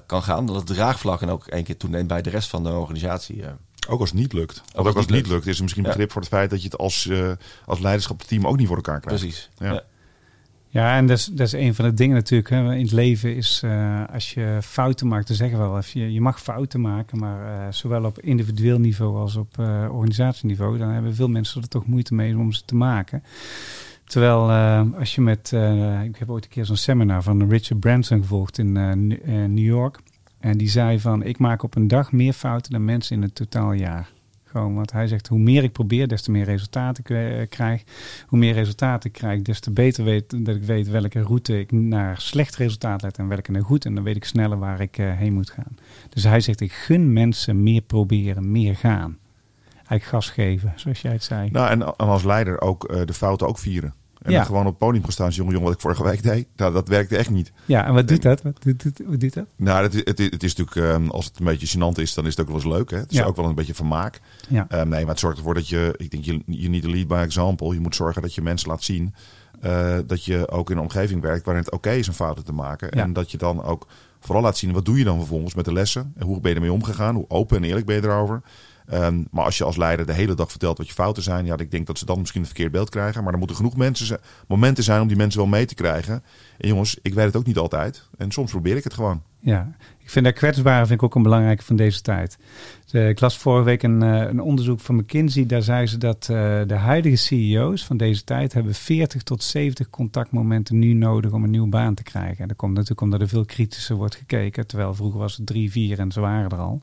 kan gaan, dat het draagvlak en ook één keer toeneemt bij de rest van de organisatie. Ook als het niet lukt. Ook, ook als het niet lukt, is er misschien begrip ja. voor het feit dat je het als, als leiderschapsteam ook niet voor elkaar krijgt. Precies. Ja. Ja. Ja, en dat is, is een van de dingen natuurlijk hè, in het leven is uh, als je fouten maakt, dan zeggen we wel je, je mag fouten maken, maar uh, zowel op individueel niveau als op uh, organisatieniveau, dan hebben veel mensen er toch moeite mee om ze te maken. Terwijl als je met, ik heb ooit een keer zo'n seminar van Richard Branson gevolgd in New York. En die zei van, ik maak op een dag meer fouten dan mensen in het totaaljaar. Want hij zegt, hoe meer ik probeer, des te meer resultaten ik krijg. Hoe meer resultaten ik krijg, des te beter weet dat ik weet welke route ik naar slecht resultaat let en welke naar goed. En dan weet ik sneller waar ik uh, heen moet gaan. Dus hij zegt, ik gun mensen meer proberen, meer gaan. Eigenlijk gas geven, zoals jij het zei. Nou, en als leider ook uh, de fouten ook vieren. En Ja. dan gewoon op het podium gaan staan. Jongen, jongen, wat ik vorige week deed. Nou, dat werkte echt niet. Ja, en wat doet dat? Wat doet, doet, dat? Nou, het, is- het, is- het is natuurlijk, ehm, als het een beetje gênant is, dan is het ook wel eens leuk. Hè? Het is Ja. ook wel een beetje vermaak. Ja. Ehm, nee, maar het zorgt ervoor dat je, ik denk, je, je niet lead by example. Je moet zorgen dat je mensen laat zien eh, dat je ook in een omgeving werkt waarin het oké is om fouten te maken. Ja. En dat je dan ook vooral laat zien, wat doe je dan vervolgens met de lessen? En hoe ben je ermee omgegaan? Hoe open en eerlijk ben je erover? Ehm, maar als je als leider de hele dag vertelt wat je fouten zijn, ja, ik denk dat ze dan misschien een verkeerd beeld krijgen. Maar er moeten genoeg mensen, momenten zijn om die mensen wel mee te krijgen. En jongens, ik weet het ook niet altijd. En soms probeer ik het gewoon. Ja, ik vind dat kwetsbare vind ik ook een belangrijke van deze tijd. Ik las vorige week een, eh, een onderzoek van McKinsey. Daar zei ze dat eh, de huidige CEO's van deze tijd hebben 40 tot 70 contactmomenten nu nodig om een nieuwe baan te krijgen. En dat komt natuurlijk omdat er veel kritischer wordt gekeken. Terwijl vroeger was het drie, vier en ze waren er al.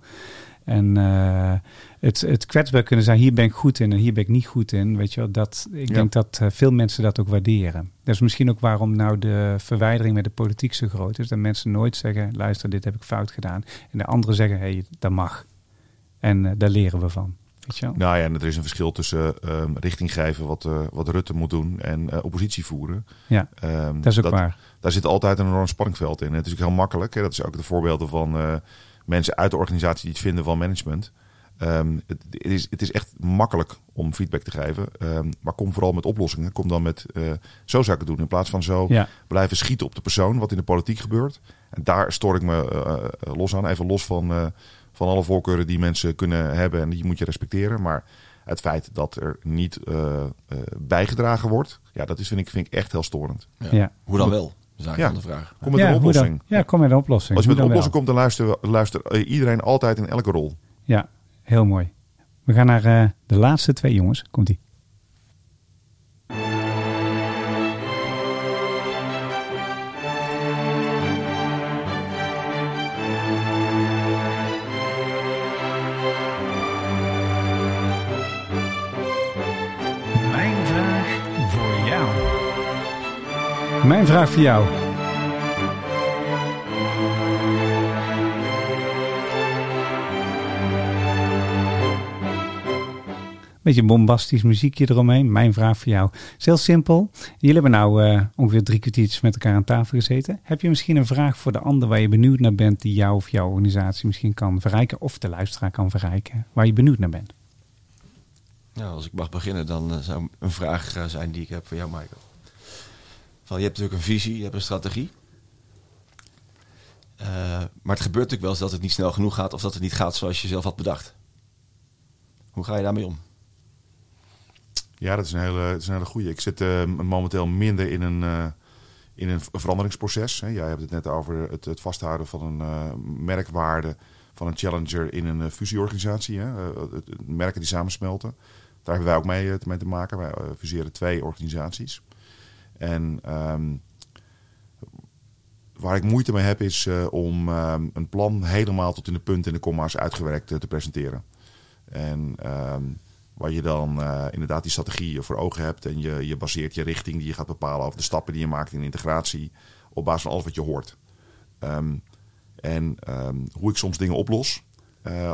En eh, het, het kwetsbaar kunnen zijn, hier ben ik goed in en hier ben ik niet goed in. Weet je wel, dat, ik Ja. denk dat eh, veel mensen dat ook waarderen. Dat is misschien ook waarom nou de verwijdering met de politiek zo groot is. Dat mensen nooit zeggen, luister, dit heb ik fout gedaan. En de anderen zeggen, hé, hey, dat mag. En eh, daar leren we van. Weet je wel? Nou ja, en er is een verschil tussen ehm, richting geven wat, wat Rutte moet doen en oppositie voeren. Ja, Ehm, dat is ook waar. Daar zit altijd een enorm spanningveld in. Het is ook heel makkelijk. Hè? Dat is ook de voorbeelden van mensen uit de organisatie die het vinden van management. Ehm, het, het is, het is echt makkelijk om feedback te geven. Ehm, maar kom vooral met oplossingen. Kom dan met eh, zo zou ik het doen. In plaats van zo Ja. blijven schieten op de persoon, wat in de politiek gebeurt. En daar stoor ik me eh, eh, los aan. Even los van, eh, van alle voorkeuren die mensen kunnen hebben. En die moet je respecteren. Maar het feit dat er niet bijgedragen wordt. Ja, dat is, vind, ik, vind ik echt heel storend. Ja. Ja. Hoe dan wel? Dat is eigenlijk Ja. dan de vraag. Kom met ja, een oplossing. Ja, kom met een oplossing. Als je met een oplossing komt, dan luistert luister, eh, iedereen altijd in elke rol. Ja, heel mooi. We gaan naar eh, de laatste twee jongens. Komt-ie. Mijn vraag voor jou. Beetje bombastisch muziekje eromheen. Mijn vraag voor jou. Is heel simpel. Jullie hebben nou eh, ongeveer drie kwartiertjes met elkaar aan tafel gezeten. Heb je misschien een vraag voor de ander waar je benieuwd naar bent, die jou of jouw organisatie misschien kan verrijken, of de luisteraar kan verrijken, waar je benieuwd naar bent? Ja, als ik mag beginnen, dan eh, zou een vraag eh, zijn die ik heb voor jou, Michael. Van, je hebt natuurlijk een visie, je hebt een strategie. Eh, maar het gebeurt natuurlijk wel eens dat het niet snel genoeg gaat of dat het niet gaat zoals je zelf had bedacht. Hoe ga je daarmee om? Ja, dat is een hele, dat is een hele goede. Ik zit eh, momenteel minder in een, eh, in een veranderingsproces. Hè. Jij hebt het net over het, het vasthouden van een merkwaarde van een challenger in een fusieorganisatie. Hè. Merken die samensmelten. Daar hebben wij ook mee, te maken. Wij fuseren twee organisaties. En ehm, waar ik moeite mee heb is eh, om ehm, een plan helemaal tot in de punten en de komma's uitgewerkt eh, te presenteren. En ehm, waar je dan eh, inderdaad die strategie voor ogen hebt en je, je baseert je richting die je gaat bepalen over de stappen die je maakt in integratie op basis van alles wat je hoort. En hoe ik soms dingen oplos,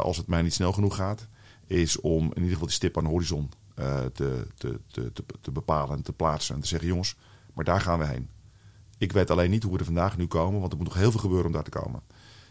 als het mij niet snel genoeg gaat, is om in ieder geval die stip aan de horizon te, te, te, te, te bepalen en te plaatsen. En te zeggen, jongens, maar daar gaan we heen. Ik weet alleen niet hoe we er vandaag nu komen, want er moet nog heel veel gebeuren om daar te komen.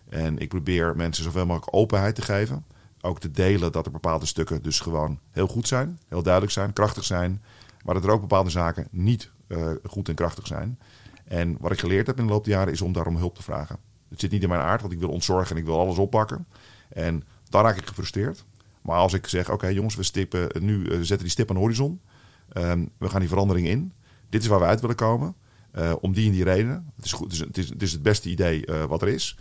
En ik probeer mensen zoveel mogelijk openheid te geven. Ook te delen dat er bepaalde stukken dus gewoon heel goed zijn, heel duidelijk zijn, krachtig zijn. Maar dat er ook bepaalde zaken niet eh, goed en krachtig zijn. En wat ik geleerd heb in de loop der jaren is om daarom hulp te vragen. Het zit niet in mijn aard, want ik wil ontzorgen en ik wil alles oppakken. En dan raak ik gefrustreerd. Maar als ik zeg, oké jongens, we stippen, nu eh, zetten die stip aan de horizon. Ehm, we gaan die verandering in. Dit is waar we uit willen komen. Eh, om die en die reden. Het is, goed, het, is, het, is, het beste idee eh, wat er is.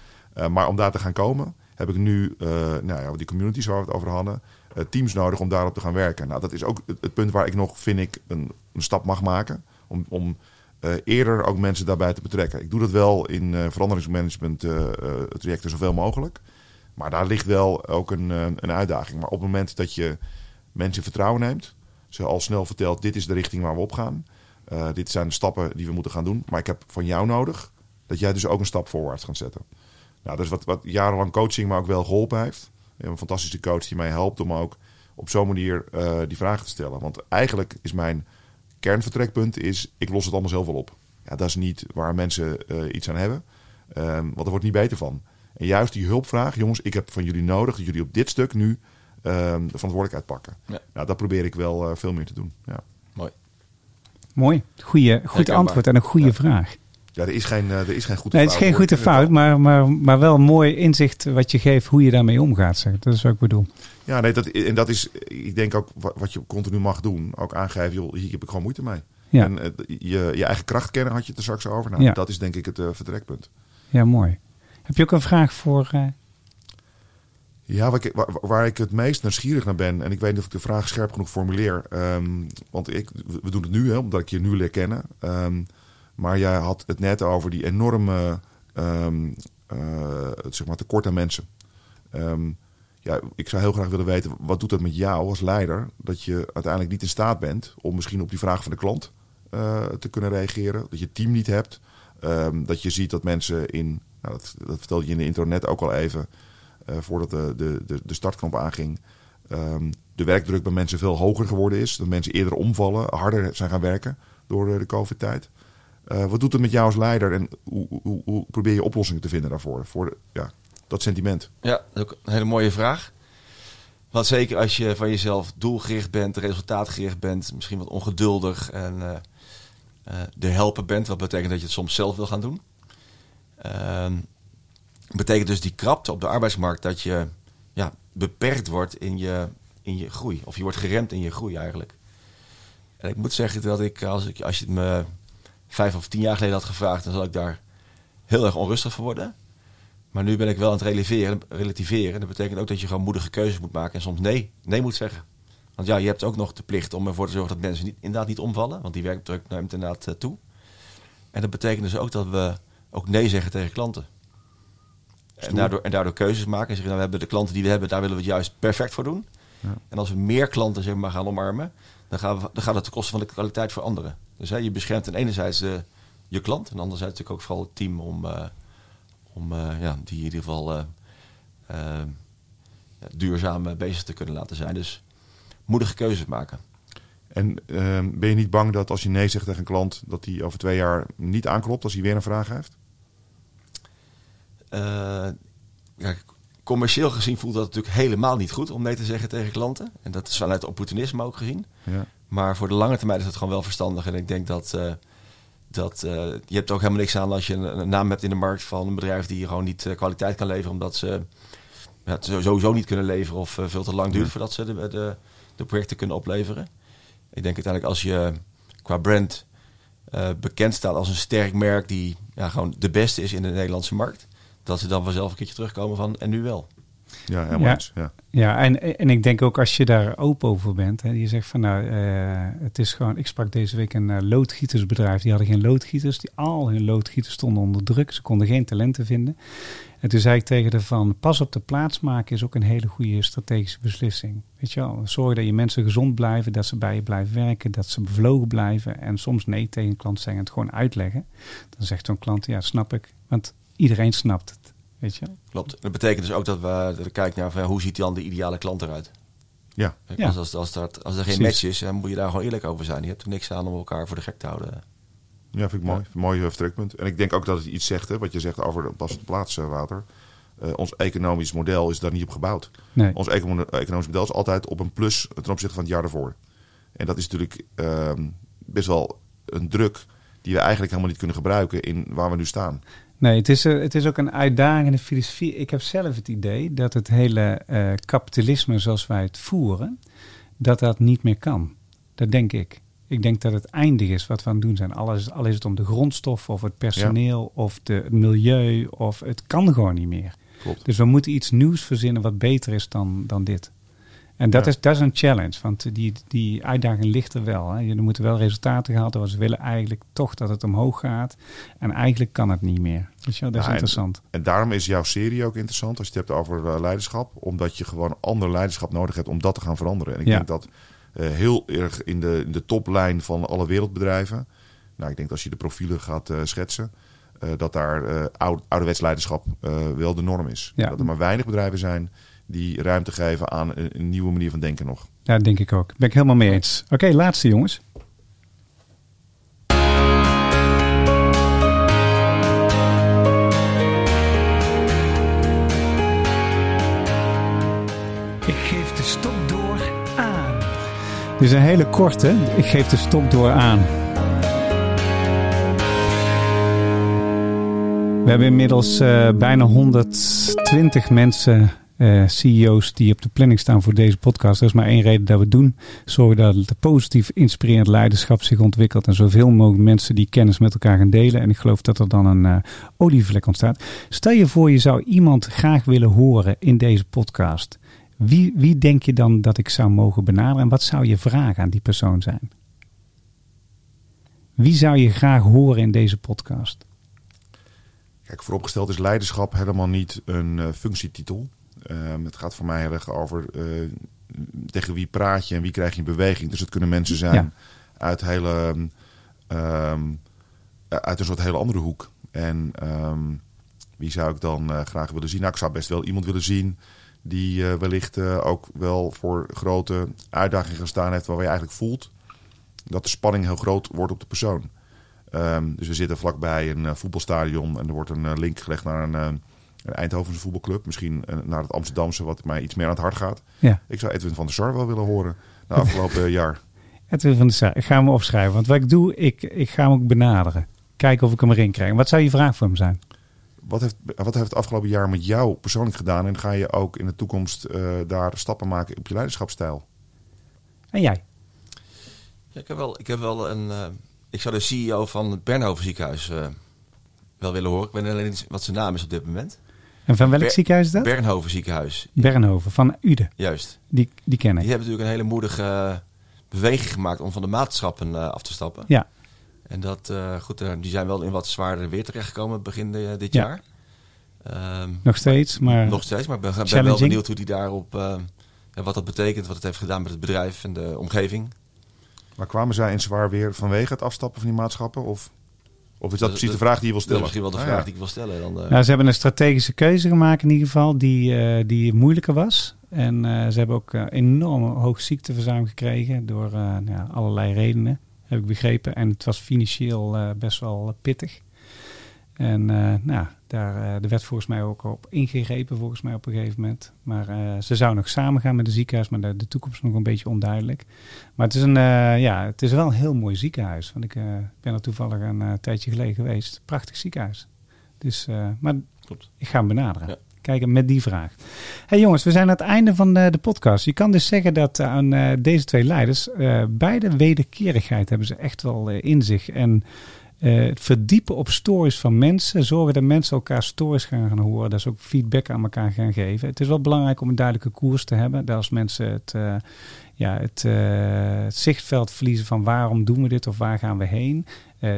Maar om daar te gaan komen, heb ik nu nou ja, die communities waar we het over hadden, teams nodig om daarop te gaan werken. Nou, dat is ook het, punt waar ik nog, vind ik, een, een stap mag maken. Om, om eerder ook mensen daarbij te betrekken. Ik doe dat wel in veranderingsmanagement trajecten zoveel mogelijk. Maar daar ligt wel ook een, een uitdaging. Maar op het moment dat je mensen vertrouwen neemt, ze al snel vertelt: dit is de richting waar we op gaan. Uh, dit zijn de stappen die we moeten gaan doen. Maar ik heb van jou nodig dat jij dus ook een stap voorwaarts gaat zetten. Nou, dat is wat, wat jarenlang coaching me ook wel geholpen heeft. Een fantastische coach die mij helpt om ook op zo'n manier uh, die vragen te stellen. Want eigenlijk is mijn kernvertrekpunt is, ik los het allemaal zelf wel op. Ja, dat is niet waar mensen iets aan hebben. Um, want er wordt niet beter van. En juist die hulpvraag, jongens, ik heb van jullie nodig dat jullie op dit stuk nu um, de verantwoordelijkheid pakken. Ja. Nou, dat probeer ik wel uh, veel meer te doen. Ja. Mooi. Mooi. Goeie, goed antwoord en een goede ja. vraag. Ja, er is geen, uh, er is geen goede nee, fout. Het is geen goede fout, maar, maar, maar wel een mooi inzicht wat je geeft hoe je daarmee omgaat. Zeg. Dat is wat ik bedoel. Ja, nee, dat, en dat is, ik denk ook wat je continu mag doen. Ook aangeven, joh, hier heb ik gewoon moeite mee. Ja. En uh, je, je eigen kracht kennen had je het er straks over. Nou, ja. dat is denk ik het uh, vertrekpunt. Ja, mooi. Heb je ook een vraag voor... Uh... Ja, waar ik, waar, ik het meest nieuwsgierig naar ben, en ik weet niet of ik de vraag scherp genoeg formuleer, um, want ik, we doen het nu, hè, omdat ik je nu leer kennen. Um, maar jij had het net over die enorme um, zeg maar tekort aan mensen. ja, ik zou heel graag willen weten, wat doet dat met jou als leider, dat je uiteindelijk niet in staat bent om misschien op die vraag van de klant uh, te kunnen reageren, dat je team niet hebt, dat je ziet dat mensen in, nou, dat, vertelde je in de internet ook al even, uh, voordat de, de, de, startknop aanging, um, de werkdruk bij mensen veel hoger geworden is. Dat mensen eerder omvallen, harder zijn gaan werken door de COVID-tijd. Uh, wat doet het met jou als leider en hoe, hoe, hoe, probeer je oplossingen te vinden daarvoor? Voor ja, dat sentiment. Ja, ook een hele mooie vraag. Want zeker als je van jezelf doelgericht bent, resultaatgericht bent, misschien wat ongeduldig en uh, de helper bent, wat betekent dat je het soms zelf wil gaan doen. Uh, betekent dus die krapte op de arbeidsmarkt dat je ja, beperkt wordt in je, in je groei. Of je wordt geremd in je groei eigenlijk. En ik moet zeggen dat ik, als, ik, als je het me vijf of tien jaar geleden had gevraagd, dan zal ik daar heel erg onrustig van worden. Maar nu ben ik wel aan het relativeren. relativeren. Dat betekent ook dat je gewoon moedige keuzes moet maken en soms nee, nee moet zeggen. Want ja, je hebt ook nog de plicht om ervoor te zorgen dat mensen niet, inderdaad niet omvallen. Want die werkdruk neemt inderdaad uh, toe. En dat betekent dus ook dat we ook nee zeggen tegen klanten. En daardoor, en daardoor keuzes maken. En zeggen, nou, we hebben de klanten die we hebben, daar willen we het juist perfect voor doen. Ja. En als we meer klanten zeg maar, gaan omarmen, dan, gaan we, dan gaat het ten koste van de kwaliteit voor anderen. Dus hè, je beschermt ten enerzijds de, je klant en anderzijds natuurlijk ook vooral het team om, uh, om uh, ja, die in ieder geval ja, duurzaam bezig te kunnen laten zijn. Dus moedige keuzes maken. En ehm, ben je niet bang dat als je nee zegt tegen een klant, dat hij over twee jaar niet aanklopt als hij weer een vraag heeft? ja, commercieel gezien voelt dat natuurlijk helemaal niet goed om nee te zeggen tegen klanten. En dat is vanuit opportunisme ook gezien. Ja. Maar voor de lange termijn is het gewoon wel verstandig. En ik denk dat, uh, dat uh, je hebt ook helemaal niks aan als je een, een, naam hebt in de markt van een bedrijf die gewoon niet kwaliteit kan leveren. Omdat ze ja, het sowieso niet kunnen leveren of veel te lang duurt ja. voordat ze de, de, de, projecten kunnen opleveren. Ik denk uiteindelijk als je qua brand bekend staat als een sterk merk die ja, gewoon de beste is in de Nederlandse markt dat ze dan vanzelf een keertje terugkomen van en nu wel. Ja, helemaal ja, ja. ja en, en ik denk ook als je daar open over bent. Hè, je zegt van nou, uh, het is gewoon... Ik sprak deze week een uh, loodgietersbedrijf. Die hadden geen loodgieters. Die, al hun loodgieters stonden onder druk. Ze konden geen talenten vinden. En toen zei ik tegen de van... Pas op de plaats maken is ook een hele goede strategische beslissing. Weet je wel? Zorg dat je mensen gezond blijven. Dat ze bij je blijven werken. Dat ze bevlogen blijven. En soms nee tegen een klant zeggen. Het gewoon uitleggen. Dan zegt zo'n klant, ja snap ik. Want iedereen snapt het. Weet je? Klopt. Dat betekent dus ook dat we kijken naar van, hoe ziet dan de ideale klant eruit. Ja. Kijk, als, als, als, dat, als er geen Precies. match is, dan moet je daar gewoon eerlijk over zijn. Je hebt er niks aan om elkaar voor de gek te houden. Ja, vind ik mooi. Ja. Mooi vertrekpunt. En ik denk ook dat het iets zegt, hè, wat je zegt over de pas plaats, uh, Wouter. Uh, ons economisch model is daar niet op gebouwd. Nee. Ons economisch model is altijd op een plus ten opzichte van het jaar daarvoor. En dat is natuurlijk uh, best wel een druk die we eigenlijk helemaal niet kunnen gebruiken in waar we nu staan. Nee, het is, het is ook een uitdagende filosofie. Ik heb zelf het idee dat het hele uh, kapitalisme zoals wij het voeren, dat dat niet meer kan. Dat denk ik. Ik denk dat het eindig is wat we aan het doen zijn. Alles, al is het om de grondstof of het personeel ja. of de, het milieu, of het kan gewoon niet meer. Klopt. Dus we moeten iets nieuws verzinnen wat beter is dan, dan dit. En dat, ja. is, dat is een challenge, want die, die uitdaging ligt er wel. Hè. Er moeten wel resultaten gehaald worden. Ze willen eigenlijk toch dat het omhoog gaat. En eigenlijk kan het niet meer. Dus ja, dat is ja, interessant. En, en, daarom is jouw serie ook interessant als je het hebt over uh, leiderschap. Omdat je gewoon ander leiderschap nodig hebt om dat te gaan veranderen. En ik ja. denk dat uh, heel erg in de, in de toplijn van alle wereldbedrijven... Nou, ik denk dat als je de profielen gaat uh, schetsen... dat daar oude, ouderwets leiderschap wel de norm is. Dat er maar weinig bedrijven zijn die ruimte geven aan een, een, nieuwe manier van denken nog. Ja, denk ik ook. Ben ik helemaal mee eens. Oké, okay, laatste jongens. Ik geef de stok door aan. Dit is een hele korte. Ik geef de stok door aan. We hebben inmiddels uh, bijna 120 mensen uh, CEO's die op de planning staan voor deze podcast. Er is maar één reden dat we het doen. Zorgen dat het positief inspirerend leiderschap zich ontwikkelt. En zoveel mogelijk mensen die kennis met elkaar gaan delen. En ik geloof dat er dan een uh, olievlek ontstaat. Stel je voor je zou iemand graag willen horen in deze podcast. Wie, wie denk je dan dat ik zou mogen benaderen? En wat zou je vragen aan die persoon zijn? Wie zou je graag horen in deze podcast? Kijk, vooropgesteld is leiderschap helemaal niet een uh, functietitel. Um, het gaat voor mij heel erg over uh, tegen wie praat je en wie krijg je in beweging. Dus het kunnen mensen zijn ja. uit, hele, um, uit een soort hele andere hoek. En um, wie zou ik dan uh, graag willen zien? Nou, ik zou best wel iemand willen zien die uh, wellicht ook wel voor grote uitdagingen gestaan heeft, waar je eigenlijk voelt dat de spanning heel groot wordt op de persoon. dus we zitten vlakbij een voetbalstadion en er wordt een link gelegd naar een een Eindhovense voetbalclub. Misschien uh, naar het Amsterdamse, wat mij iets meer aan het hart gaat. Ja. Ik zou Edwin van der Sar wel willen horen na afgelopen jaar. Edwin van der Sar, ik ga hem opschrijven. Want wat ik doe, ik, ik ga hem ook benaderen. Kijken of ik hem erin krijg. Wat zou je vraag voor hem zijn? Wat heeft, wat heeft het afgelopen jaar met jou persoonlijk gedaan? En ga je ook in de toekomst uh, daar stappen maken op je leiderschapsstijl? En jij? Ja, ik heb wel, ik heb wel een. Uh, ik zou de CEO van het Bernhoven ziekenhuis uh, wel willen horen. Ik weet alleen niet wat zijn naam is op dit moment. En van welk Ber ziekenhuis is dat? Bernhoven ziekenhuis. Bernhoven, van Ude. Juist. Die, die ken ik. Die hebben natuurlijk een hele moedige beweging gemaakt om van de maatschappen uh, af te stappen. Ja. En dat, uh, goed, die zijn wel in wat zwaardere weer terechtgekomen begin de, dit ja. jaar. Um, nog steeds, maar... Nog steeds, maar ik ben, ben wel benieuwd hoe die daarop... Uh, wat dat betekent, wat het heeft gedaan met het bedrijf en de omgeving. Maar kwamen zij in zwaar weer vanwege het afstappen van die maatschappen? Of, of is dat, precies de vraag die je wil stellen? Dat is misschien wel de vraag ah, ja. die ik wil stellen. Dan, uh... nou, ze hebben een strategische keuze gemaakt in ieder geval, die, uh, die moeilijker was. En uh, ze hebben ook enorm hoog ziekteverzuim gekregen door nou, allerlei redenen, heb ik begrepen. En het was financieel best wel pittig. En uh, nou, daar, uh, er werd volgens mij ook op ingegrepen, volgens mij op een gegeven moment. Maar uh, ze zou nog samen gaan met de ziekenhuis, maar de, de, toekomst is nog een beetje onduidelijk. Maar het is, een, ja, het is wel een heel mooi ziekenhuis. Want ik ben er toevallig een tijdje geleden geweest. Prachtig ziekenhuis. Dus, maar Klopt. ik ga hem benaderen. Ja. Kijken met die vraag. Hey jongens, we zijn aan het einde van de, de podcast. Je kan dus zeggen dat aan deze twee leiders, beide wederkerigheid hebben ze echt wel in zich. En uh, het verdiepen op stories van mensen. Zorgen dat mensen elkaar stories gaan, gaan horen. Dat ze ook feedback aan elkaar gaan geven. Het is wel belangrijk om een duidelijke koers te hebben. Dat als mensen het, uh, ja, het, uh, het, zichtveld verliezen van waarom doen we dit of waar gaan we heen.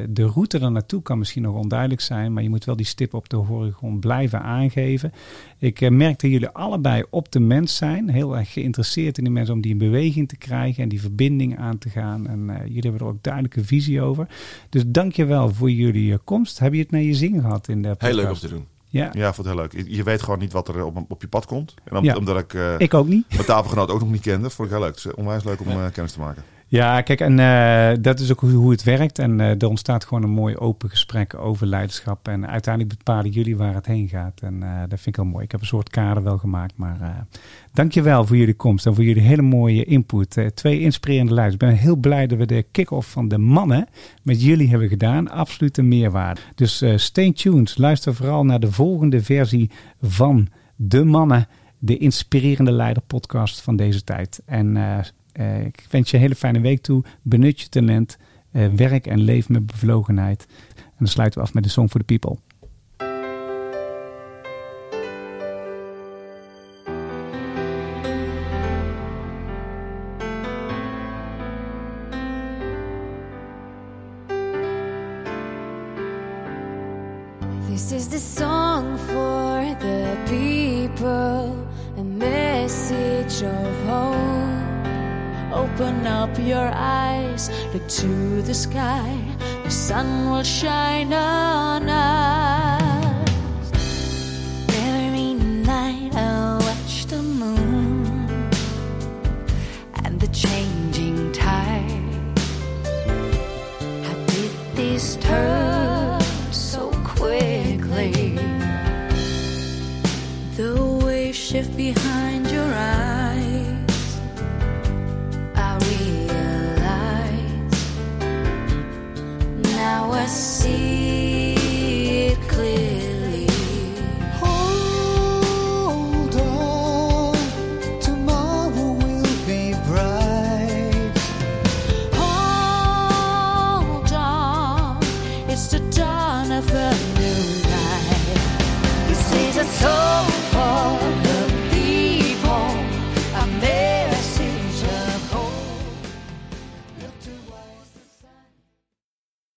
De route er naartoe kan misschien nog onduidelijk zijn. Maar je moet wel die stip op de horizon blijven aangeven. Ik merk dat jullie allebei op de mens zijn. Heel erg geïnteresseerd in die mensen om die in beweging te krijgen. En die verbinding aan te gaan. En jullie hebben er ook duidelijke visie over. Dus dank je wel voor jullie komst. Heb je het naar je zin gehad in de podcast? Heel leuk om te doen. Ja, ja vond het heel leuk. Je weet gewoon niet wat er op, op je pad komt. En om, ja. omdat ik, uh, ik ook niet. mijn tafelgenoot ook nog niet kende, vond ik heel leuk. Het is onwijs leuk om ja. uh, kennis te maken. Ja, kijk, en uh, dat is ook hoe, hoe het werkt. En uh, er ontstaat gewoon een mooi open gesprek over leiderschap. En uiteindelijk bepalen jullie waar het heen gaat. En uh, dat vind ik heel mooi. Ik heb een soort kader wel gemaakt. Maar dankjewel voor jullie komst en voor jullie hele mooie input. twee inspirerende leiders. Ik ben heel blij dat we de kick-off van de mannen met jullie hebben gedaan. Absoluut een meerwaarde. Dus stay tuned. Luister vooral naar de volgende versie van De Mannen. De inspirerende leider podcast van deze tijd. En uh, ik wens je een hele fijne week toe. Benut je talent. Uh, werk en leef met bevlogenheid. En dan sluiten we af met de Song for the People. Look to the sky. The sun will shine on us.